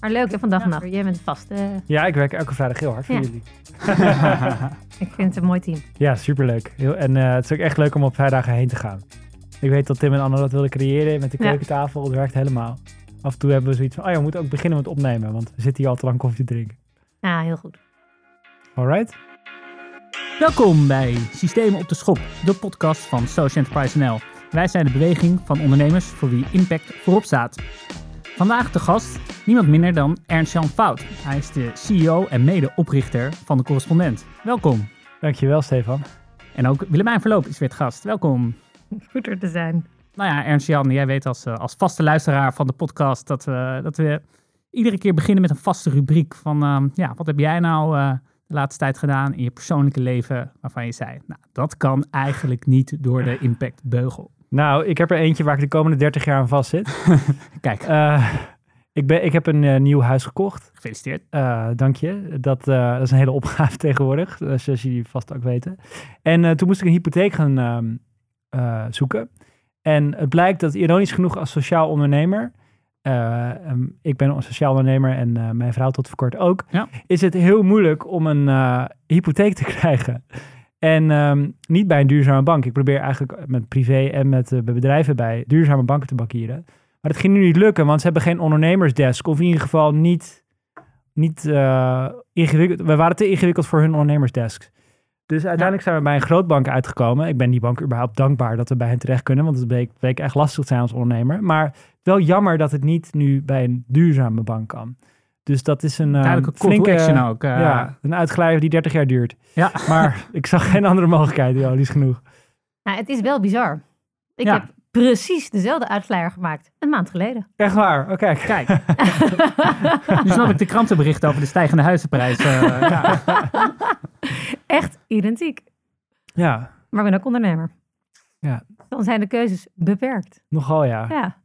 Maar leuk, hè, van dag en nacht. Jij bent vast. eh, Ja, ik werk elke vrijdag heel hard voor Ja. jullie. ik vind het een mooi team. Ja, superleuk. Heel, en eh, het is ook echt leuk om op vrijdagen heen te gaan. Ik weet dat Tim en Anne dat wilden creëren met de keukentafel. Het werkt helemaal. Af en toe hebben we zoiets van, oh ja, we moeten ook beginnen met opnemen. Want we zitten hier al te lang koffie te drinken. Ja, heel goed. Alright? Welkom bij Systemen op de Schop, de podcast van Social Enterprise NL. Wij zijn de beweging van ondernemers voor wie impact voorop staat. Vandaag de gast niemand minder dan Ernst-Jan Fout. Hij is de CEO en medeoprichter van de Correspondent. Welkom. Dankjewel, Stefan. En ook Willemijn Verloop is weer het gast. Welkom. Goed er te zijn. Nou ja, Ernst-Jan, jij weet als, eh, als vaste luisteraar van de podcast dat we, dat we iedere keer beginnen met een vaste rubriek van, ehm, ja, wat heb jij nou eh, de laatste tijd gedaan in je persoonlijke leven waarvan je zei, nou, dat kan eigenlijk niet door de impactbeugel. Nou, ik heb er eentje waar ik de komende 30 jaar aan vast zit. Kijk, Eh, ik, ben, ik heb een eh, nieuw huis gekocht. gefeliciteerd. Eh, dank je. Dat, dat is een hele opgave tegenwoordig, zoals jullie vast ook weten. En toen moest ik een hypotheek gaan ehm, eh, zoeken. En het blijkt dat ironisch genoeg als sociaal ondernemer, eh, ehm, ik ben een sociaal ondernemer en mijn vrouw tot voor kort ook, Ja. is het heel moeilijk om een hypotheek te krijgen. En ehm, niet bij een duurzame bank. Ik probeer eigenlijk met privé en met eh, bedrijven bij duurzame banken te bankieren. Maar dat ging nu niet lukken, want ze hebben geen ondernemersdesk. Of in ieder geval niet, niet eh, ingewikkeld. We waren te ingewikkeld voor hun ondernemersdesks. Dus uiteindelijk zijn we bij een grootbank uitgekomen. Ik ben die bank überhaupt dankbaar dat we bij hen terecht kunnen. Want het bleek echt lastig te zijn als ondernemer. Maar wel jammer dat het niet nu bij een duurzame bank kan. Dus dat is een to flinke, action ook. eh. ja, een uitglijder die 30 jaar duurt. Ja. Maar ik zag geen andere mogelijkheid. Ja, die is genoeg. Nou, het is wel bizar. Ik Ja. heb precies dezelfde uitglijder gemaakt. Een maand geleden. Echt waar? Oh, kijk. Kijk, nu snap ik de krantenberichten over de stijgende huizenprijs. eh, ja. Echt identiek. Ja, Maar ik ben ook ondernemer. Ja. Dan zijn de keuzes beperkt. nogal ja. Ja,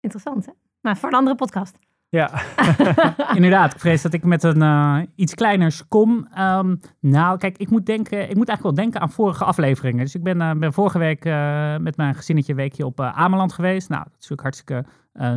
interessant hè? Maar voor een andere podcast. Ja, Inderdaad, ik vrees dat ik met een eh, iets kleiners kom. Ehm, nou, kijk, ik moet, denken, ik moet eigenlijk wel denken aan vorige afleveringen. Dus ik ben, eh, ben vorige week eh, met mijn gezinnetje een weekje op Ameland geweest. Nou, dat is natuurlijk hartstikke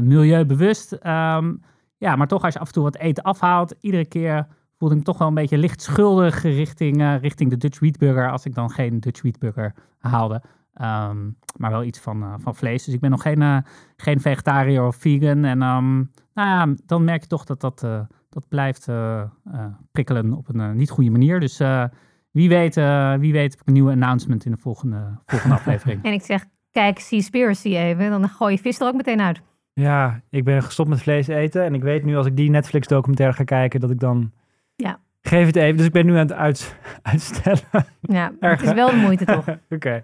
milieubewust. Ehm, ja, maar toch als je af en toe wat eten afhaalt, iedere keer voelde ik me toch wel een beetje licht schuldig richting, richting de Dutch Wheat Burger. Als ik dan geen Dutch Wheat Burger haalde. Ehm, maar wel iets van, eh, van vlees. Dus ik ben nog geen, eh, geen vegetariër of vegan. En ehm, nou ja, dan merk je toch dat dat, eh, dat blijft eh, eh, prikkelen op een niet goede manier. Dus eh, wie, weet, eh, wie weet heb ik een nieuwe announcement in de volgende, volgende aflevering. En ik zeg, kijk, Seaspiracy even. Dan gooi je vis er ook meteen uit. ja, ik ben gestopt met vlees eten. En ik weet nu als ik die Netflix documentaire ga kijken, dat ik dan... Ja. Geef het even. Dus ik ben nu aan het uit, uitstellen. Ja, het is wel de moeite toch? Oké.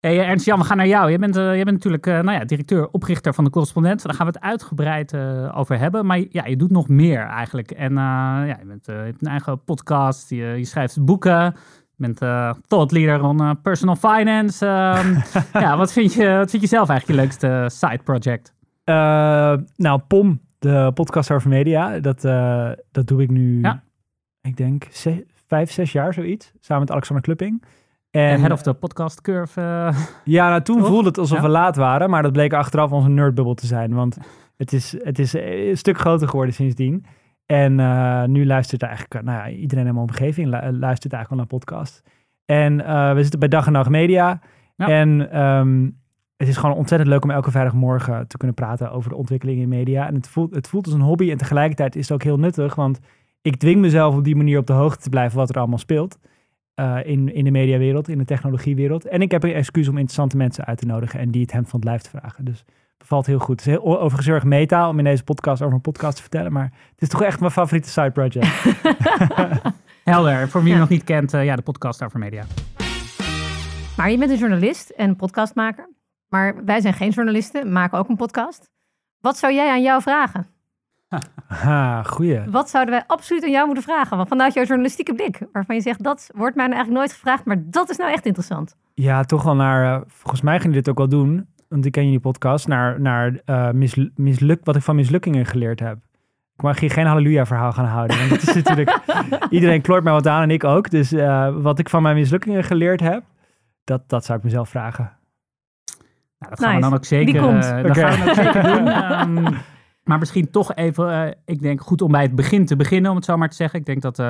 Hey, eh, Ernst Jan, we gaan naar jou. Jij bent, eh, jij bent natuurlijk eh, nou ja, directeur, oprichter van de correspondent. Daar gaan we het uitgebreid eh, over hebben. Maar ja, je doet nog meer eigenlijk. En ja, je, bent, je hebt een eigen podcast, je, je schrijft boeken. Je bent thought leader on personal finance. Ehm, ja, wat vind, je, wat vind je zelf eigenlijk je leukste side project? Nou, POM, de podcast over media, dat, dat doe ik nu, Ja. ik denk, ze- vijf, zes jaar zoiets. Samen met Alexander Klupping. En head of the podcast curve. eh, Ja, nou, toen Toch? voelde het alsof Ja. we laat waren, maar dat bleek achteraf onze nerdbubbel te zijn. Want het is, het is een stuk groter geworden sindsdien. En eh, nu luistert eigenlijk, eh, nou ja, iedereen in mijn omgeving lu- luistert eigenlijk wel naar podcast. En we zitten bij Dag en Nacht Media. Ja. En ehm, het is gewoon ontzettend leuk om elke vrijdagmorgen te kunnen praten over de ontwikkeling in media. En het voelt, het voelt als een hobby en tegelijkertijd is het ook heel nuttig, want ik dwing mezelf op die manier op de hoogte te blijven wat er allemaal speelt. Eh, in, in de mediawereld, in de technologiewereld. En ik heb een excuus om interessante mensen uit te nodigen en die het hem van het lijf te vragen. Dus bevalt heel goed. Het is heel, overigens heel erg meta om in deze podcast over een podcast te vertellen, maar het is toch echt mijn favoriete side project. helder. Voor wie Ja. je nog niet kent, eh, ja, de podcast over media. Maar je bent een journalist en podcastmaker. Maar wij zijn geen journalisten, maken ook een podcast. Wat zou jij aan jou vragen? Ha, goeie. Wat zouden wij absoluut aan jou moeten vragen? Want vanuit jouw journalistieke blik, waarvan je zegt, dat wordt mij nou eigenlijk nooit gevraagd, maar dat is nou echt interessant. Ja, toch wel naar, eh, volgens mij ging je dit ook wel doen, want ik ken jullie podcast, naar, naar eh, mislu- misluk, wat ik van mislukkingen geleerd heb. Ik mag hier geen halleluja verhaal gaan houden, want het is natuurlijk, iedereen kloort mij wat aan en ik ook. Dus eh, wat ik van mijn mislukkingen geleerd heb, dat, dat zou ik mezelf vragen. Nou, dat gaan we dan ook zeker, Die komt. eh, dat Oké. gaan we ook zeker doen. Ehm, Maar misschien toch even, eh, ik denk goed om bij het begin te beginnen, om het zo maar te zeggen. Ik denk dat eh,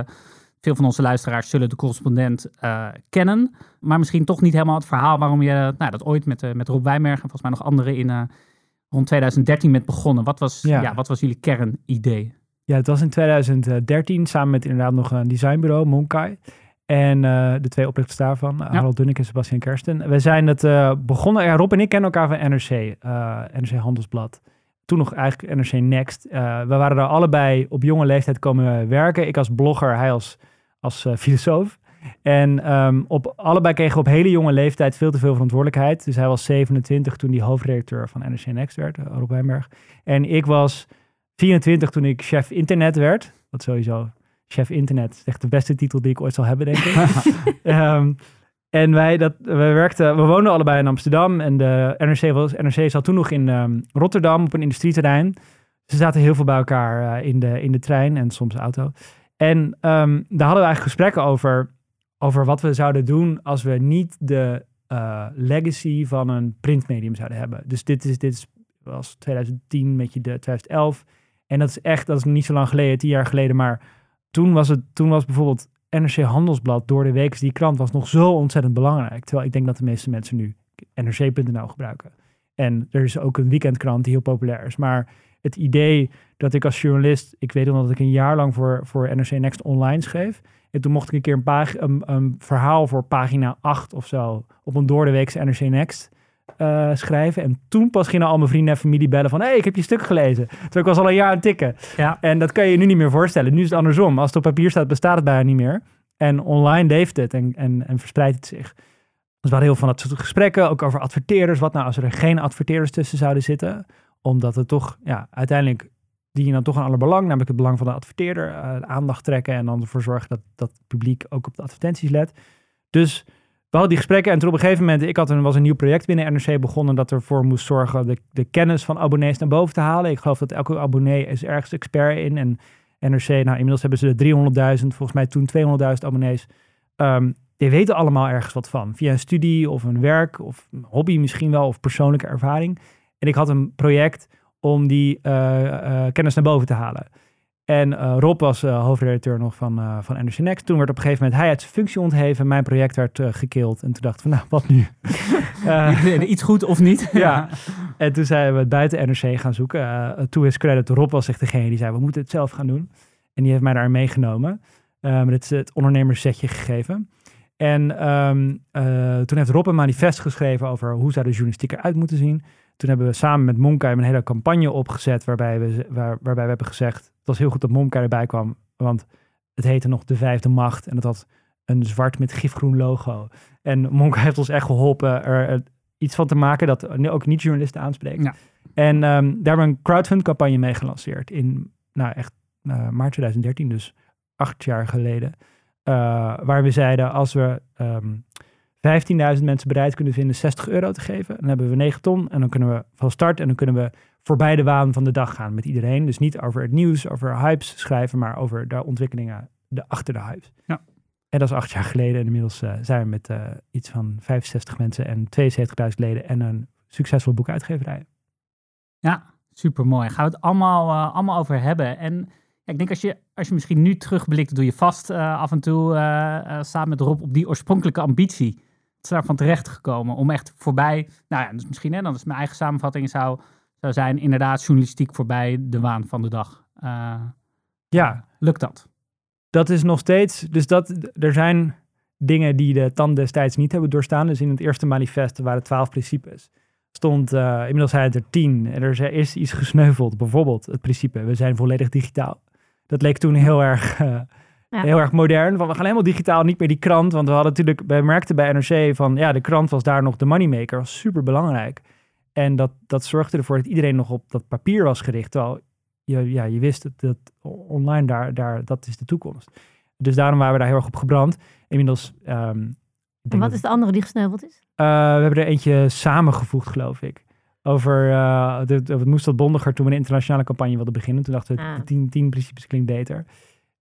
veel van onze luisteraars zullen de correspondent eh, kennen. Maar misschien toch niet helemaal het verhaal waarom je nou, dat ooit met, met Rob Wijmerg en volgens mij nog anderen in rond 2013 bent begonnen. Wat was, Ja. ja. wat was jullie kernidee? Ja, het was in 2013 samen met inderdaad nog een designbureau, Monkai. En de twee oprichters daarvan, eh, Harold Dunnik en Sebastian Kersten. We zijn het begonnen, ja, Rob en ik kennen elkaar van NRC, NRC Handelsblad. Toen nog eigenlijk NRC Next. Eh, we waren daar allebei op jonge leeftijd komen werken. Ik als blogger, hij als, als eh, filosoof. En ehm, op, allebei kregen we op hele jonge leeftijd veel te veel verantwoordelijkheid. Dus hij was 27 toen hij hoofdredacteur van NRC Next werd, eh, Rob Wijnberg. En ik was 24 toen ik chef internet werd. Wat sowieso, chef internet is echt de beste titel die ik ooit zal hebben, denk ik. Ehm, en wij, dat, we werkten, we woonden allebei in Amsterdam. En de NRC, was, NRC zat toen nog in ehm, Rotterdam op een industrieterrein. Ze zaten heel veel bij elkaar eh, in, de, in de trein en soms auto. En ehm, daar hadden we eigenlijk gesprekken over, over wat we zouden doen als we niet de eh, legacy van een printmedium zouden hebben. Dus dit is, dit is, was 2010 met je de 2011. En dat is echt, dat is niet zo lang geleden, tien jaar geleden. Maar toen was het, toen was bijvoorbeeld NRC Handelsblad door de week, die krant was nog zo ontzettend belangrijk. Terwijl ik denk dat de meeste mensen nu NRC.nl gebruiken. En er is ook een weekendkrant die heel populair is. Maar het idee dat ik als journalist, ik weet nog dat ik een jaar lang voor, voor NRC Next online schreef. En toen mocht ik een keer een, een verhaal voor pagina 8 of zo op een doordeweekse NRC Next eh, schrijven. En toen pas gingen al mijn vrienden en familie bellen van... hé, hey, ik heb je stuk gelezen. Terwijl ik was al een jaar aan het tikken. Ja. En dat kan je je nu niet meer voorstellen. Nu is het andersom. Als het op papier staat, bestaat het bijna niet meer. En online leeft het en, en, en verspreidt het zich. Dus we hadden heel veel van dat soort gesprekken. Ook over adverteerders. Wat nou als er geen adverteerders tussen zouden zitten? Omdat het toch, ja, uiteindelijk die je dan toch een ander belang, namelijk het belang van de adverteerder, eh, de aandacht trekken en dan ervoor zorgen dat, dat het publiek ook op de advertenties let. Dus we hadden die gesprekken en toen op een gegeven moment, ik had een, was een nieuw project binnen NRC begonnen dat ervoor moest zorgen de, de kennis van abonnees naar boven te halen. Ik geloof dat elke abonnee is ergens expert in en NRC, nou inmiddels hebben ze 300.000, volgens mij toen 200.000 abonnees. Ehm, die weten allemaal ergens wat van, via een studie of een werk of een hobby misschien wel of persoonlijke ervaring. En ik had een project om die eh, eh, kennis naar boven te halen. En eh, Rob was eh, hoofdredacteur nog van, eh, van NRC Next. Toen werd op een gegeven moment hij uit zijn functie ontheven. Mijn project werd gekild. En toen dachten we, nou, wat nu? Iets goed of niet? ja. En toen zijn we het buiten NRC gaan zoeken. To his credit, Rob was echt degene die zei, we moeten het zelf gaan doen. En die heeft mij daar meegenomen. Uh, met het, het ondernemerssetje gegeven. En ehm, eh, toen heeft Rob een manifest geschreven over hoe zou de journalistiek eruit moeten zien. Toen hebben we samen met Monkai een hele campagne opgezet waarbij we, waar, waarbij we hebben gezegd, het was heel goed dat Monkai erbij kwam, want het heette nog de vijfde macht en het had een zwart met gifgroen logo. En Monkai heeft ons echt geholpen er eh, iets van te maken dat ook niet-journalisten aanspreekt. Ja. En ehm, daar hebben we een crowdfund campagne mee gelanceerd in, nou echt, eh, maart 2013, dus acht jaar geleden. Uh, waar we zeiden, als we ehm 15.000 mensen bereid kunnen vinden 60 euro te geven, dan hebben we 9 ton en dan kunnen we van start en dan kunnen we voorbij de waan van de dag gaan met iedereen. Dus niet over het nieuws, over hypes schrijven, maar over de ontwikkelingen de, achter de hypes. Ja. En dat is acht jaar geleden en inmiddels uh, zijn we met uh, iets van 65 mensen en 72.000 leden en een succesvol boekuitgeverij. Ja, super mooi. Gaan we het allemaal, uh, allemaal over hebben. En ja, ik denk als je, als je misschien nu terugblikt, doe je vast af en toe samen met Rob op die oorspronkelijke ambitie. Daarvan terecht gekomen om echt voorbij, nou ja, dus misschien, hè, dan is mijn eigen samenvatting zou, zou zijn, inderdaad journalistiek voorbij de waan van de dag. Uh, ja. Lukt dat? Dat is nog steeds, dus dat, er zijn dingen die de tand destijds niet hebben doorstaan. Dus in het eerste manifest waren twaalf principes. Stond, uh, inmiddels zijn het er tien. En er is iets gesneuveld. Bijvoorbeeld het principe, we zijn volledig digitaal. Dat leek toen heel erg, uh, ja. heel erg modern. Want we gaan helemaal digitaal, niet meer die krant. Want we hadden natuurlijk, wij merkten bij NRC van, ja, de krant was daar nog de moneymaker. was super belangrijk. En dat, dat zorgde ervoor dat iedereen nog op dat papier was gericht. Terwijl je, ja, je wist dat, dat online daar, daar, dat is de toekomst. Dus daarom waren we daar heel erg op gebrand. Inmiddels... Um, en wat is de andere die gesneuveld is? Uh, we hebben er eentje samengevoegd, geloof ik. Over, uh, de, de, het moest wat bondiger toen we een internationale campagne wilden beginnen. Toen dachten we, ah. tien, tien principes klinkt beter.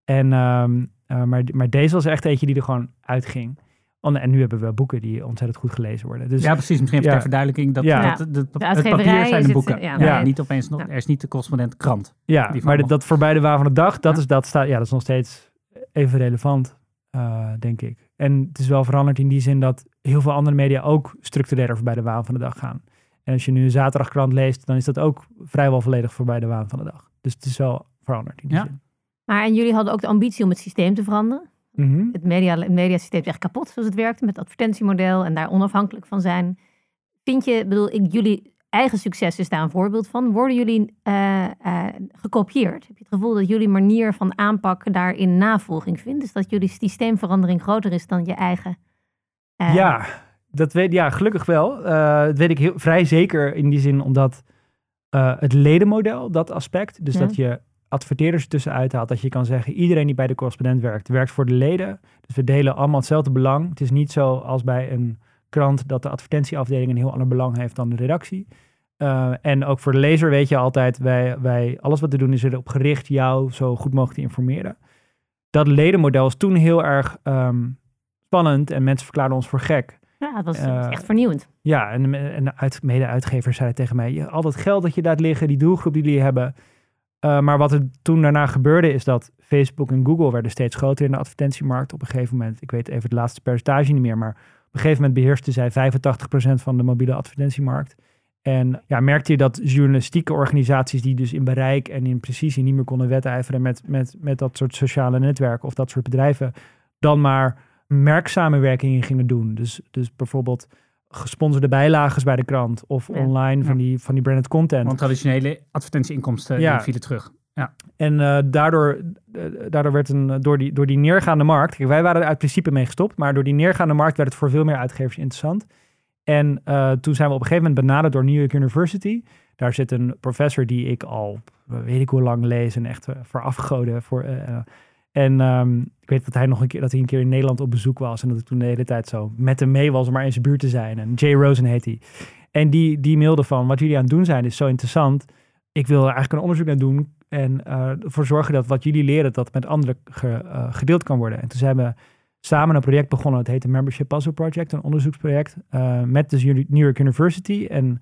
En, um, uh, maar, maar deze was echt eentje die er gewoon uitging. Oh, en nu hebben we boeken die ontzettend goed gelezen worden. Dus ja, precies. Misschien even ja. ter verduidelijking. Dat, Ja. dat, dat, dat- De het papier zijn de het, boeken. ja, Ja, nee. Niet opeens nog, Ja. er is niet de correspondent krant. Ja, maar dat voorbij de waan van de dag, dat, Ja. is, dat, staat, ja, dat is nog steeds even relevant, eh, denk ik. En het is wel veranderd in die zin dat heel veel andere media ook structureel voorbij de waan van de dag gaan. En als je nu een zaterdagkrant leest, dan is dat ook vrijwel volledig voorbij de waan van de dag. Dus het is wel veranderd in die Ja. zin. Maar en jullie hadden ook de ambitie om het systeem te veranderen. Mhm. Het, media, het mediasysteem is echt kapot zoals het werkte met het advertentiemodel en daar onafhankelijk van zijn. Vind je, bedoel ik, jullie eigen succes is daar een voorbeeld van. Worden jullie eh, gekopieerd? Heb je het gevoel dat jullie manier van aanpak daarin navolging vindt? Dus dat jullie systeemverandering groter is dan je eigen? eh, Ja, dat weet, ja, gelukkig wel. Dat weet ik heel, vrij zeker in die zin omdat het ledenmodel, dat aspect, dus Ja. dat je adverteerders tussenuit haalt, dat je kan zeggen, iedereen die bij de correspondent werkt, werkt voor de leden. Dus we delen allemaal hetzelfde belang. Het is niet zo als bij een krant dat de advertentieafdeling een heel ander belang heeft dan de redactie. Eh, en ook voor de lezer weet je altijd, wij, wij, alles wat we doen is erop gericht jou zo goed mogelijk te informeren. Dat ledenmodel is toen heel erg ehm, spannend en mensen verklaarden ons voor gek. ja, dat was eh, echt vernieuwend. Ja, en, en de uit, mede-uitgevers zeiden tegen mij, "Ja, al dat geld dat je laat liggen, die doelgroep die jullie hebben. Eh, maar wat er toen daarna gebeurde is dat Facebook en Google werden steeds groter in de advertentiemarkt. Op een gegeven moment, ik weet even het laatste percentage niet meer, maar op een gegeven moment beheerste zij 85% van de mobiele advertentiemarkt. En ja, merkte je dat journalistieke organisaties die dus in bereik en in precisie niet meer konden wedijveren met, met, met dat soort sociale netwerken of dat soort bedrijven, dan maar merksamenwerkingen gingen doen. Dus, dus bijvoorbeeld gesponsorde bijlages bij de krant of Ja. online van, Ja. die, van die branded content. Want traditionele advertentieinkomsten Ja. die vielen terug. Ja. En eh, daardoor, eh, daardoor werd een, door, die, door die neergaande markt, kijk, wij waren er uit principe mee gestopt, maar door die neergaande markt werd het voor veel meer uitgevers interessant. En eh, toen zijn we op een gegeven moment benaderd door New York University. Daar zit een professor die ik al weet ik hoe lang lees en echt voor afgoden. Voor, eh, en um, ik weet dat hij nog een keer, dat hij een keer in Nederland op bezoek was. En dat ik toen de hele tijd zo met hem mee was om maar in zijn buurt te zijn. En Jay Rosen heet hij. En die, die mailde van, wat jullie aan het doen zijn is zo interessant. Ik wil er eigenlijk een onderzoek naar doen. En uh, ervoor zorgen dat wat jullie leren, dat met anderen ge, uh, gedeeld kan worden. En toen zijn we samen een project begonnen. Het heet de Membership Puzzle Project, een onderzoeksproject. Uh, met de New York University. En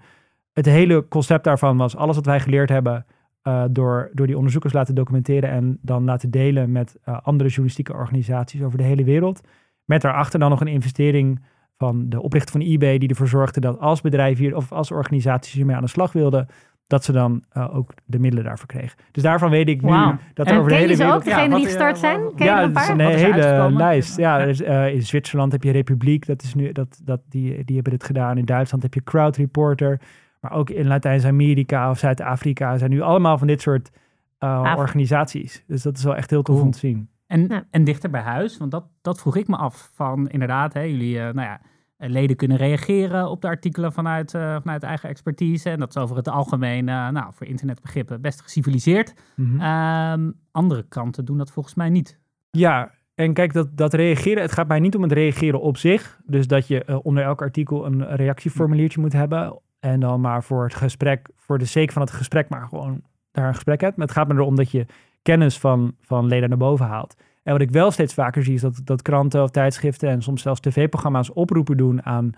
het hele concept daarvan was alles wat wij geleerd hebben... Uh, door, door die onderzoekers laten documenteren en dan laten delen met uh, andere journalistieke organisaties over de hele wereld. Met daarachter dan nog een investering van de oprichter van eBay, die ervoor zorgde dat als bedrijven hier of als organisaties hiermee aan de slag wilden, dat ze dan uh, ook de de middelen daarvoor kregen. Dus daarvan weet ik nu wow. dat en er over de hele wereld... ook, degene ja, die gestart zijn? Ken ja, je een paar? een hele lijst. Ja, uh, in Zwitserland heb je Republiek, dat is nu, dat, dat, die, die hebben dit gedaan. In Duitsland heb je Crowd Reporter. Maar ook in Latijns-Amerika of Zuid-Afrika zijn nu allemaal van dit soort uh, organisaties. Dus dat is wel echt heel tof Cool. om te zien. En, Ja. en dichter bij huis, want dat, dat vroeg ik me af. Van inderdaad, hè, jullie, uh, nou ja, leden kunnen reageren op de artikelen vanuit, uh, vanuit eigen expertise. En dat is over het algemeen, uh, nou, voor internetbegrippen, best geciviliseerd. Mm -hmm. um, andere kanten doen dat volgens mij niet. Ja, en kijk, dat, dat reageren, het gaat mij niet om het reageren op zich. Dus dat je uh, onder elk artikel een reactieformuliertje moet hebben. En dan maar voor het gesprek, voor de sake van het gesprek, maar gewoon daar een gesprek hebt. Maar het gaat me erom dat je kennis van, van leden naar boven haalt. En wat ik wel steeds vaker zie, is dat, dat kranten of tijdschriften en soms zelfs tv-programma's oproepen doen aan,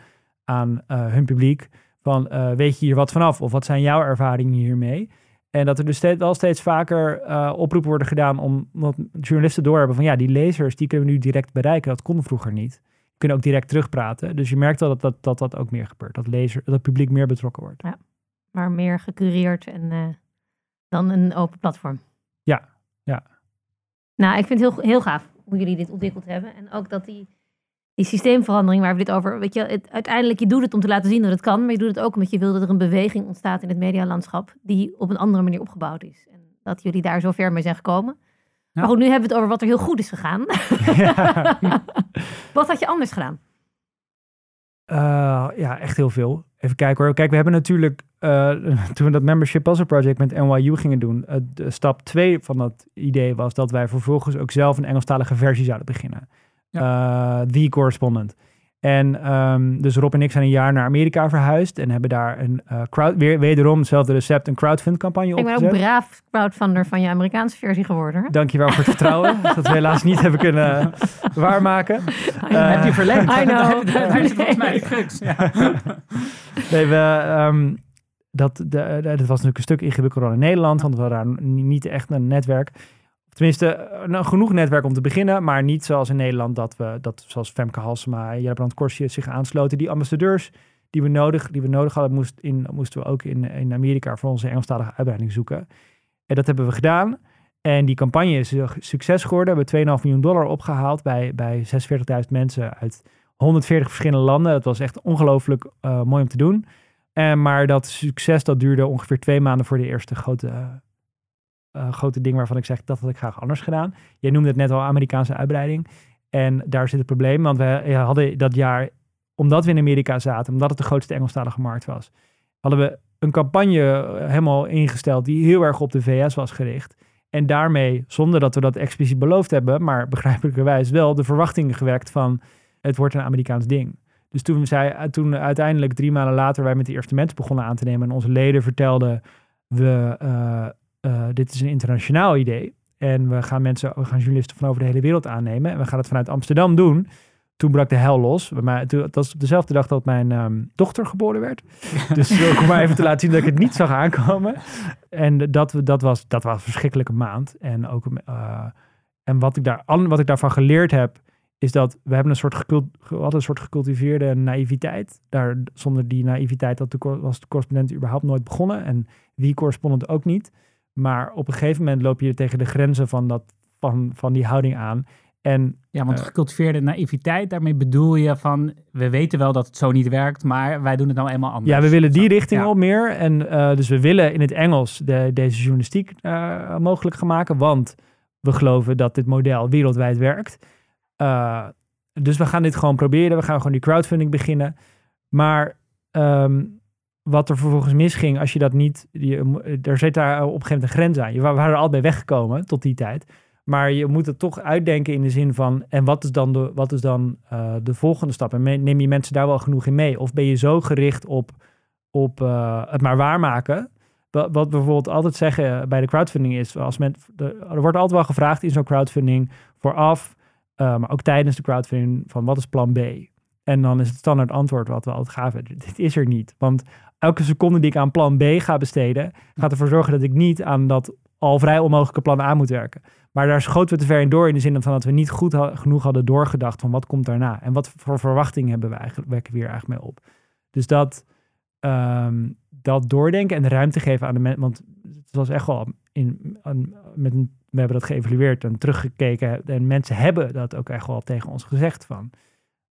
aan uh, hun publiek. Van, uh, weet je hier wat vanaf? Of wat zijn jouw ervaringen hiermee? En dat er dus steeds, wel steeds vaker uh, oproepen worden gedaan om wat journalisten doorhebben van ja, die lezers, die kunnen we nu direct bereiken. Dat kon vroeger niet. Kunnen ook direct terugpraten. Dus je merkt wel dat dat, dat, dat ook meer gebeurt. Dat, lezer, dat het publiek meer betrokken wordt. Ja, maar meer gecureerd en, uh, dan een open platform. Ja, ja. Nou, ik vind het heel, heel gaaf hoe jullie dit ontwikkeld hebben. En ook dat die, die systeemverandering waar we dit over... Weet je, het, uiteindelijk, je doet het om te laten zien dat het kan. Maar je doet het ook omdat je wil dat er een beweging ontstaat in het medialandschap... die op een andere manier opgebouwd is. En dat jullie daar zo ver mee zijn gekomen. Maar goed, nu hebben we het over wat er heel goed is gegaan. Ja. wat had je anders gedaan? Uh, ja, echt heel veel. Even kijken hoor. Kijk, we hebben natuurlijk, uh, toen we dat Membership Puzzle Project met NYU gingen doen, uh, de stap 2 van dat idee was dat wij vervolgens ook zelf een Engelstalige versie zouden beginnen. Ja. The Correspondent. En ehm, dus Rob en ik zijn een jaar naar Amerika verhuisd en hebben daar een uh, crowd, weer, wederom hetzelfde recept, een crowdfund campagne Ik ben ook opgezet. braaf crowdfunder van je Amerikaanse versie geworden. Dankjewel voor het vertrouwen, dat we helaas niet hebben kunnen waarmaken. Uh, heb je verlengd? I know. Daar is volgens mij de crux. Nee, we, um, dat, de, de, dat was natuurlijk een stuk ingewikkelder in Nederland, want we hadden daar niet echt een netwerk. Tenminste, nou, genoeg netwerk om te beginnen, maar niet zoals in Nederland dat we, dat zoals Femke Halsema en Gerbrand Korsje zich aansloten. Die ambassadeurs die we nodig, die we nodig hadden, moest in, moesten we ook in, in Amerika voor onze Engelstalige uitbreiding zoeken. En dat hebben we gedaan. En die campagne is succes geworden. We hebben 2,5 miljoen dollar opgehaald bij, bij 46.000 mensen uit 140 verschillende landen. Dat was echt ongelooflijk uh, mooi om te doen. En, maar dat succes dat duurde ongeveer twee maanden voor de eerste grote, uh, grote ding waarvan ik zeg dat had ik graag anders gedaan. Jij noemde het net al Amerikaanse uitbreiding. En daar zit het probleem, want we hadden dat jaar, omdat we in Amerika zaten, omdat het de grootste Engelstalige markt was, hadden we een campagne helemaal ingesteld die heel erg op de VS was gericht. En daarmee, zonder dat we dat expliciet beloofd hebben, maar begrijpelijkerwijs wel de verwachtingen gewekt van het wordt een Amerikaans ding. Dus toen, zij, toen uiteindelijk drie maanden later wij met de eerste mensen begonnen aan te nemen en onze leden vertelden, we, uh, dit is een internationaal idee en we gaan mensen, we gaan journalisten van over de hele wereld aannemen en we gaan het vanuit Amsterdam doen. Toen brak de hel los. Maar dat was op dezelfde dag dat mijn um, dochter geboren werd. dus om maar even te laten zien dat ik het niet zag aankomen. En dat, dat, was, dat was een verschrikkelijke maand. En, ook, uh, en wat, ik daar, wat ik daarvan geleerd heb, is dat we hebben een soort, gecult, hadden een soort gecultiveerde naïviteit. Daar, zonder die naïviteit had de, was de correspondent überhaupt nooit begonnen. En wie correspondent ook niet. Maar op een gegeven moment loop je tegen de grenzen van, dat, van, van die houding aan. En, ja, want gecultiveerde naïviteit, daarmee bedoel je van, we weten wel dat het zo niet werkt, maar wij doen het nou eenmaal anders. Ja, we willen die richting ja. op meer. En uh, dus we willen in het Engels de, deze journalistiek uh, mogelijk gaan maken, want we geloven dat dit model wereldwijd werkt. Uh, dus we gaan dit gewoon proberen. We gaan gewoon die crowdfunding beginnen. Maar um, wat er vervolgens misging, als je dat niet... Je, er zit daar op een gegeven moment een grens aan. Je, we waren er al bij weggekomen tot die tijd. Maar je moet het toch uitdenken in de zin van... en wat is dan de, wat is dan, uh, de volgende stap? En neem je mensen daar wel genoeg in mee? Of ben je zo gericht op, op uh, het maar waarmaken... Wat, wat we bijvoorbeeld altijd zeggen bij de crowdfunding is... Als men, er wordt altijd wel gevraagd in zo'n crowdfunding vooraf... Maar ook tijdens de crowdfunding van wat is plan B? En dan is het standaard antwoord wat we altijd gaven. Dit is er niet. Want elke seconde die ik aan plan B ga besteden... gaat ervoor zorgen dat ik niet aan dat al vrij onmogelijke plan A moet werken. Maar daar schoten we te ver in door in de zin van dat we niet goed genoeg hadden doorgedacht van wat komt daarna. En wat voor verwachtingen hebben we eigenlijk, wekken we hier eigenlijk mee op. Dus dat, um, dat doordenken en de ruimte geven aan de mensen. Want het was echt wel in, met we hebben dat geëvalueeerd en teruggekeken. En mensen hebben dat ook echt wel tegen ons gezegd van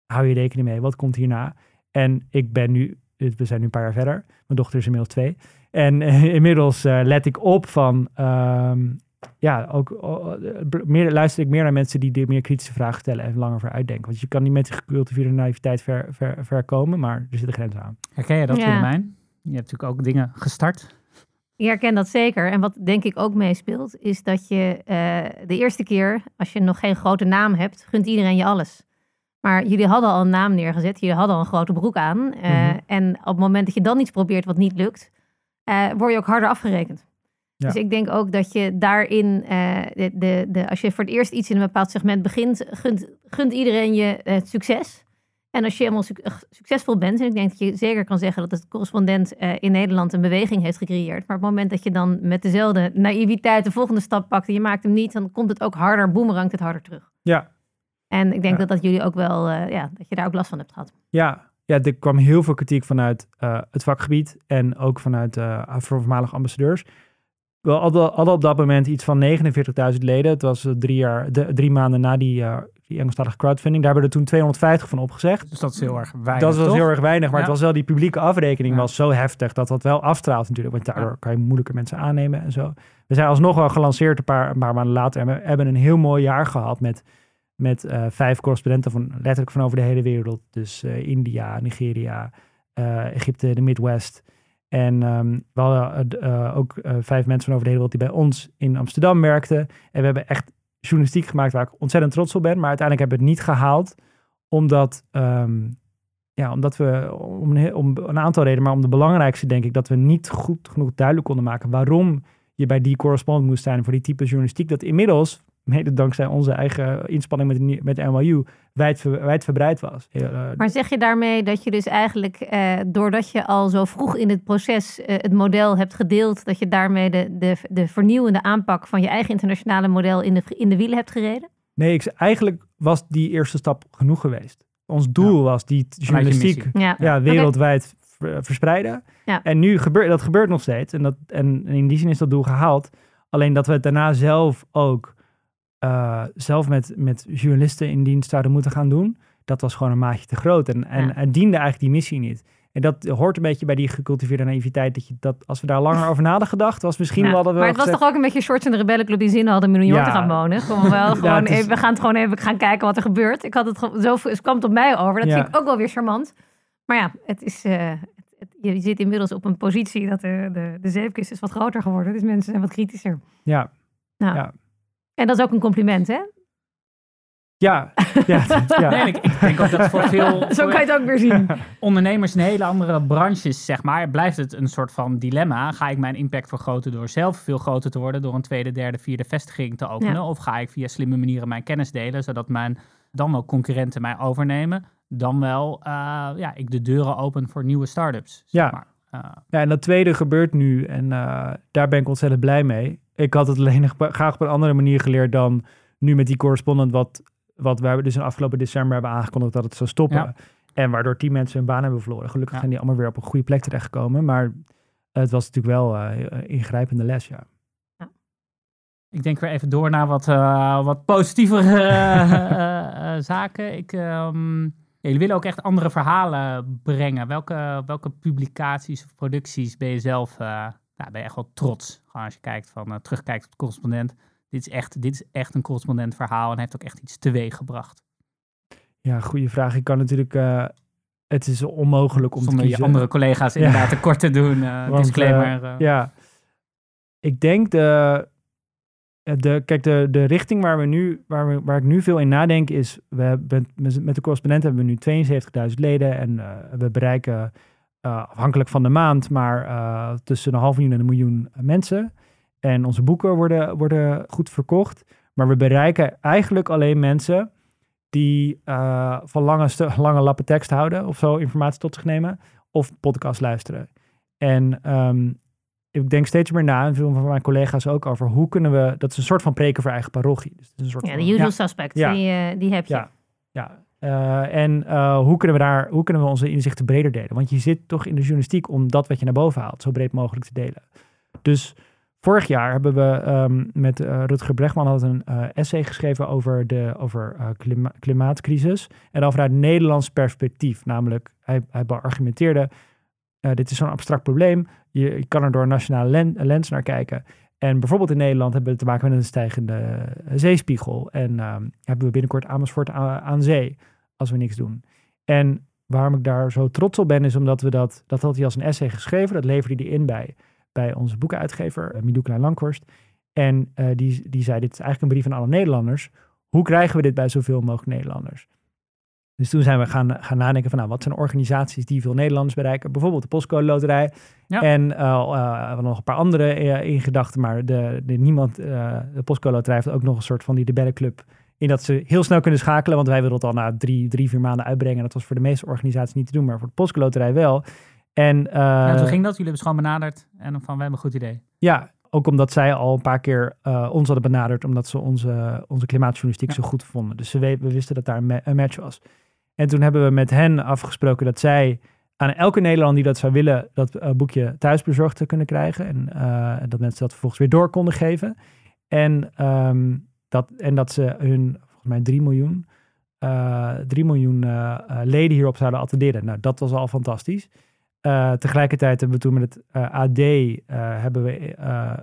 hou je rekening mee, wat komt hierna? En ik ben nu, we zijn nu een paar jaar verder. Mijn dochter is inmiddels twee. En uh, inmiddels uh, let ik op van, um, ja, ook uh, meer, luister ik meer naar mensen die, die meer kritische vragen stellen en langer voor uitdenken. Want je kan niet met die gecultiveerde naïviteit ver, ver, ver komen, maar er zit een grens aan. Herken je dat, ja. Willemijn? Je hebt natuurlijk ook dingen gestart. Ik herken dat zeker. En wat denk ik ook meespeelt, is dat je uh, de eerste keer, als je nog geen grote naam hebt, gunt iedereen je alles. Maar jullie hadden al een naam neergezet, jullie hadden al een grote broek aan. Uh, mm-hmm. En op het moment dat je dan iets probeert wat niet lukt, uh, word je ook harder afgerekend. Ja. Dus ik denk ook dat je daarin, uh, de, de, de, als je voor het eerst iets in een bepaald segment begint, gunt, gunt iedereen je het succes. En als je helemaal su succesvol bent, en ik denk dat je zeker kan zeggen dat het correspondent uh, in Nederland een beweging heeft gecreëerd. Maar op het moment dat je dan met dezelfde naïviteit de volgende stap pakt en je maakt hem niet, dan komt het ook harder, boemerangt het harder terug. Ja. En ik denk Ja. dat, dat jullie ook wel, uh, ja, dat je daar ook last van hebt gehad. Ja, ja er kwam heel veel kritiek vanuit uh, het vakgebied en ook vanuit uh, voormalige ambassadeurs. We hadden, op dat moment iets van 49.000 leden. Het was drie, jaar, de, drie maanden na die, die Engelstalige crowdfunding. Daar hebben we er toen 250 van opgezegd. Dus dat is heel erg weinig. Dat was toch? heel erg weinig, maar Ja. het was wel die publieke afrekening Ja. was zo heftig dat dat wel afstraalt natuurlijk. Want daardoor Ja. kan je moeilijker mensen aannemen en zo. We zijn alsnog wel gelanceerd een paar, een paar maanden later. En we hebben een heel mooi jaar gehad met, met eh, vijf correspondenten van letterlijk van over de hele wereld. Dus eh, India, Nigeria, eh, Egypte, de Midwest. En ehm, we hadden ook vijf mensen van over de hele wereld die bij ons in Amsterdam werkten. En we hebben echt journalistiek gemaakt waar ik ontzettend trots op ben. Maar uiteindelijk hebben we het niet gehaald Omdat, ehm, ja, omdat we om een, om een aantal redenen, maar om de belangrijkste denk ik, dat we niet goed genoeg duidelijk konden maken waarom je bij die correspondent moest zijn voor die type journalistiek. Dat inmiddels, mede dankzij onze eigen inspanning met, met NYU, wijd, ver- wijdverbreid was. Eh, Maar zeg je daarmee dat je dus eigenlijk, eh, doordat je al zo vroeg in het proces eh, het model hebt gedeeld, dat je daarmee de, de, de vernieuwende aanpak van je eigen internationale model in de, in de wielen hebt gereden? Nee, ik, eigenlijk was die eerste stap genoeg geweest. Ons doel was die journalistiek. Ja, wereldwijd ver- verspreiden. Ja. En nu gebeurt dat gebeurt nog steeds. En, dat, en in die zin is dat doel gehaald. Alleen dat we het daarna zelf ook eh, zelf met, met journalisten in dienst zouden moeten gaan doen. Dat was gewoon een maatje te groot. En, en Ja. diende eigenlijk die missie niet. En dat hoort een beetje bij die gecultiveerde naïviteit. Dat, je dat als we daar langer over na hadden gedacht, was misschien Ja, wel dat we maar het was toch ook een beetje shorts in de rebellenclub die zin hadden in New York Ja. te gaan wonen. Gewoon wel, gewoon is- even, we gaan het gewoon even gaan kijken wat er gebeurt. Ik had het gewoon- zo het kwam het op mij over. Dat vind ik ook wel weer charmant. Maar ja, het is, eh, het- je zit inmiddels op een positie dat de, de, de zeepkist is wat groter geworden. Dus mensen zijn wat kritischer. Ja, Nou, Ja. En dat is ook een compliment, hè? ja, ja, ja. Nee, ik, ik denk ook dat voor veel Zo voor kan je het ook weer zien. ondernemers in hele andere branches, zeg maar, blijft het een soort van dilemma. Ga ik mijn impact vergroten door zelf veel groter te worden, door een tweede, derde, vierde vestiging te openen? Ja. Of ga ik via slimme manieren mijn kennis delen, zodat mijn dan wel concurrenten mij overnemen? Dan wel, eh, ja, ik de deuren open voor nieuwe start-ups. zeg Ja. maar. Eh, Ja, en dat tweede gebeurt nu en eh, daar ben ik ontzettend blij mee. Ik had het alleen graag op een andere manier geleerd dan nu met die correspondent wat, wat wij dus in afgelopen december hebben aangekondigd dat het zou stoppen. Ja. En waardoor tien mensen hun baan hebben verloren. Gelukkig Ja. zijn die allemaal weer op een goede plek terechtgekomen. Maar het was natuurlijk wel een ingrijpende les, ja. Ik denk weer even door naar wat, eh, wat positievere eh, zaken. Ik, ehm, jullie willen ook echt andere verhalen brengen. Welke, welke publicaties of producties ben je zelf nou, ben je echt wel trots? Gewoon als je kijkt van, eh, terugkijkt op de correspondent. Dit is, echt, dit is echt een correspondent verhaal en heeft ook echt iets teweeg gebracht. Ja, goede vraag. Ik kan natuurlijk... eh, het is onmogelijk om te Zonder je andere collega's Ja. inderdaad tekort te doen. eh, Want, disclaimer. ja, ik denk de, de, kijk, de, de richting waar, we nu, waar, we, waar ik nu veel in nadenk is, we hebben, met de correspondent hebben we nu 72.000 leden en we bereiken afhankelijk van de maand, maar eh, tussen een half miljoen en een miljoen mensen. En onze boeken worden, worden goed verkocht, maar we bereiken eigenlijk alleen mensen die eh, van lange, lange lappen tekst houden of zo informatie tot zich nemen of podcast luisteren. En ehm, ik denk steeds meer na, en veel van mijn collega's ook, over hoe kunnen we, dat is een soort van preken voor eigen parochie. Dus het is een soort Ja, de usual suspects, Ja. die, eh, die heb je. Ja. ja. Eh, en eh, hoe kunnen we daar, hoe kunnen we onze inzichten breder delen? Want je zit toch in de journalistiek om dat wat je naar boven haalt, zo breed mogelijk te delen. Dus vorig jaar hebben we ehm, met eh, Rutger Bregman had een essay geschreven over de over, klima- klimaatcrisis. En dan vanuit Nederlands perspectief. Namelijk, hij, hij beargumenteerde, dit is zo'n abstract probleem. Je, je kan er door een nationale len- lens naar kijken. En bijvoorbeeld in Nederland hebben we te maken met een stijgende eh, zeespiegel. En ehm, hebben we binnenkort Amersfoort aan, aan zee als we niks doen. En waarom ik daar zo trots op ben, is omdat we dat, dat had hij als een essay geschreven. Dat leverde hij in bij, bij onze boekenuitgever, uh, Midoe Klein-Lankhorst. En eh, die, die zei, dit is eigenlijk een brief aan alle Nederlanders. Hoe krijgen we dit bij zoveel mogelijk Nederlanders? Dus toen zijn we gaan, gaan nadenken van, nou, wat zijn organisaties die veel Nederlanders bereiken? Bijvoorbeeld de Postcode Loterij. Ja. En eh, we hadden nog een paar andere eh, in gedachten, maar de, de, niemand, de Postcode Loterij heeft ook nog een soort van die rebellenclub in dat ze heel snel kunnen schakelen, want wij wilden het al na drie, drie, vier maanden uitbrengen. Dat was voor de meeste organisaties niet te doen, maar voor de Postcode Loterij wel. En Ja, toen ging dat, jullie hebben gewoon benaderd en dan van, we hebben een goed idee. ja, ook omdat zij al een paar keer ons hadden benaderd, omdat ze onze, onze klimaatjournalistiek Ja. zo goed vonden. Dus ze we, we wisten dat daar een, ma- een match was. En toen hebben we met hen afgesproken dat zij aan elke Nederlander die dat zou willen, dat eh, boekje thuisbezorgd te kunnen krijgen. En eh, dat mensen dat vervolgens weer door konden geven. En, ehm, dat, en dat ze hun, volgens mij 3 miljoen, eh 3 miljoen leden hierop zouden attenderen. Nou, dat was al fantastisch. Tegelijkertijd hebben we toen met het AD hebben we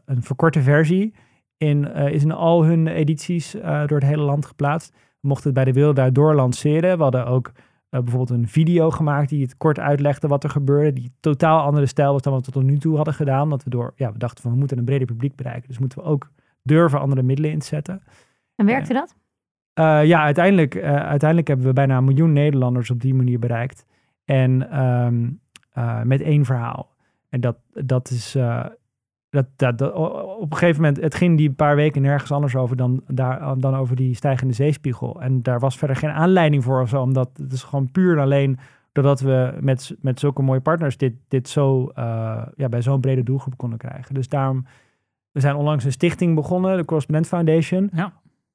een verkorte versie in, is in al hun edities door het hele land geplaatst. Mochten het bij de Wereld Daardoor lanceren. We hadden ook eh, bijvoorbeeld een video gemaakt die het kort uitlegde wat er gebeurde. Die totaal andere stijl was dan wat we tot nu toe hadden gedaan. Dat we door, ja, we dachten van we moeten een breder publiek bereiken. Dus moeten we ook durven andere middelen in te zetten. En werkte dat? Eh, ja, uiteindelijk, eh, uiteindelijk hebben we bijna een miljoen Nederlanders op die manier bereikt. En ehm, eh, met één verhaal. En dat, dat is. Eh, dat, dat, dat- o- op een gegeven moment, het ging die paar weken nergens anders over dan, daar, dan over die stijgende zeespiegel. En daar was verder geen aanleiding voor of zo, omdat het is gewoon puur en alleen doordat we met, met zulke mooie partners dit, dit zo eh, ja, bij zo'n brede doelgroep konden krijgen. Dus daarom, we zijn onlangs een stichting begonnen, de Correspondent Foundation. Ja.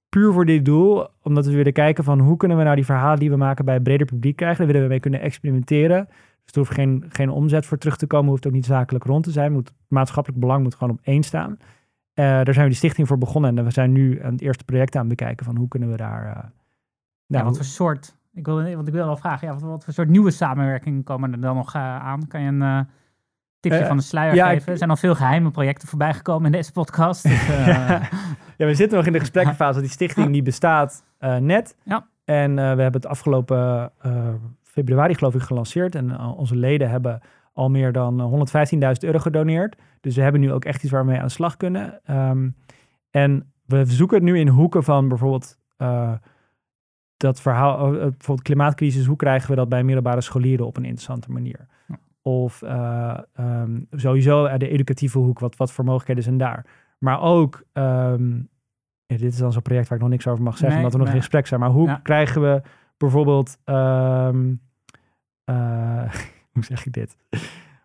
Puur voor dit doel, omdat we willen kijken van hoe kunnen we nou die verhalen die we maken bij een breder publiek krijgen. Daar willen we mee kunnen experimenteren. Dus er hoeft geen, geen omzet voor terug te komen, hoeft ook niet zakelijk rond te zijn. Moet, maatschappelijk belang moet gewoon op één staan. Eh, daar zijn we die stichting voor begonnen en we zijn nu aan het eerste project aan het bekijken van hoe kunnen we daar... eh, Ja, nou, wat voor soort, ik wil, want ik wil wel vragen, ja, wat, wat voor soort nieuwe samenwerkingen komen er dan nog eh, aan? Kan je een tipje van de sluier ja, geven? ik- Er zijn al veel geheime projecten voorbij gekomen in deze podcast. Dus, Ja, we zitten nog in de gesprekkenfase. Die stichting die bestaat net. Ja. En we hebben het afgelopen februari geloof ik gelanceerd. En eh, onze leden hebben al meer dan eh, 115.000 euro gedoneerd. Dus we hebben nu ook echt iets waar we mee aan de slag kunnen. Ehm, en we zoeken het nu in hoeken van bijvoorbeeld eh, dat verhaal, eh, eh, bijvoorbeeld klimaatcrisis. Hoe krijgen we dat bij middelbare scholieren op een interessante manier? Ja. Of eh, ehm, sowieso eh, de educatieve hoek, wat, wat voor mogelijkheden zijn daar? Maar ook, ja, dit is dan zo'n project waar ik nog niks over mag zeggen, Nee, omdat we nog nee. in gesprek zijn. Maar hoe Ja. krijgen we bijvoorbeeld, eh, hoe zeg ik dit?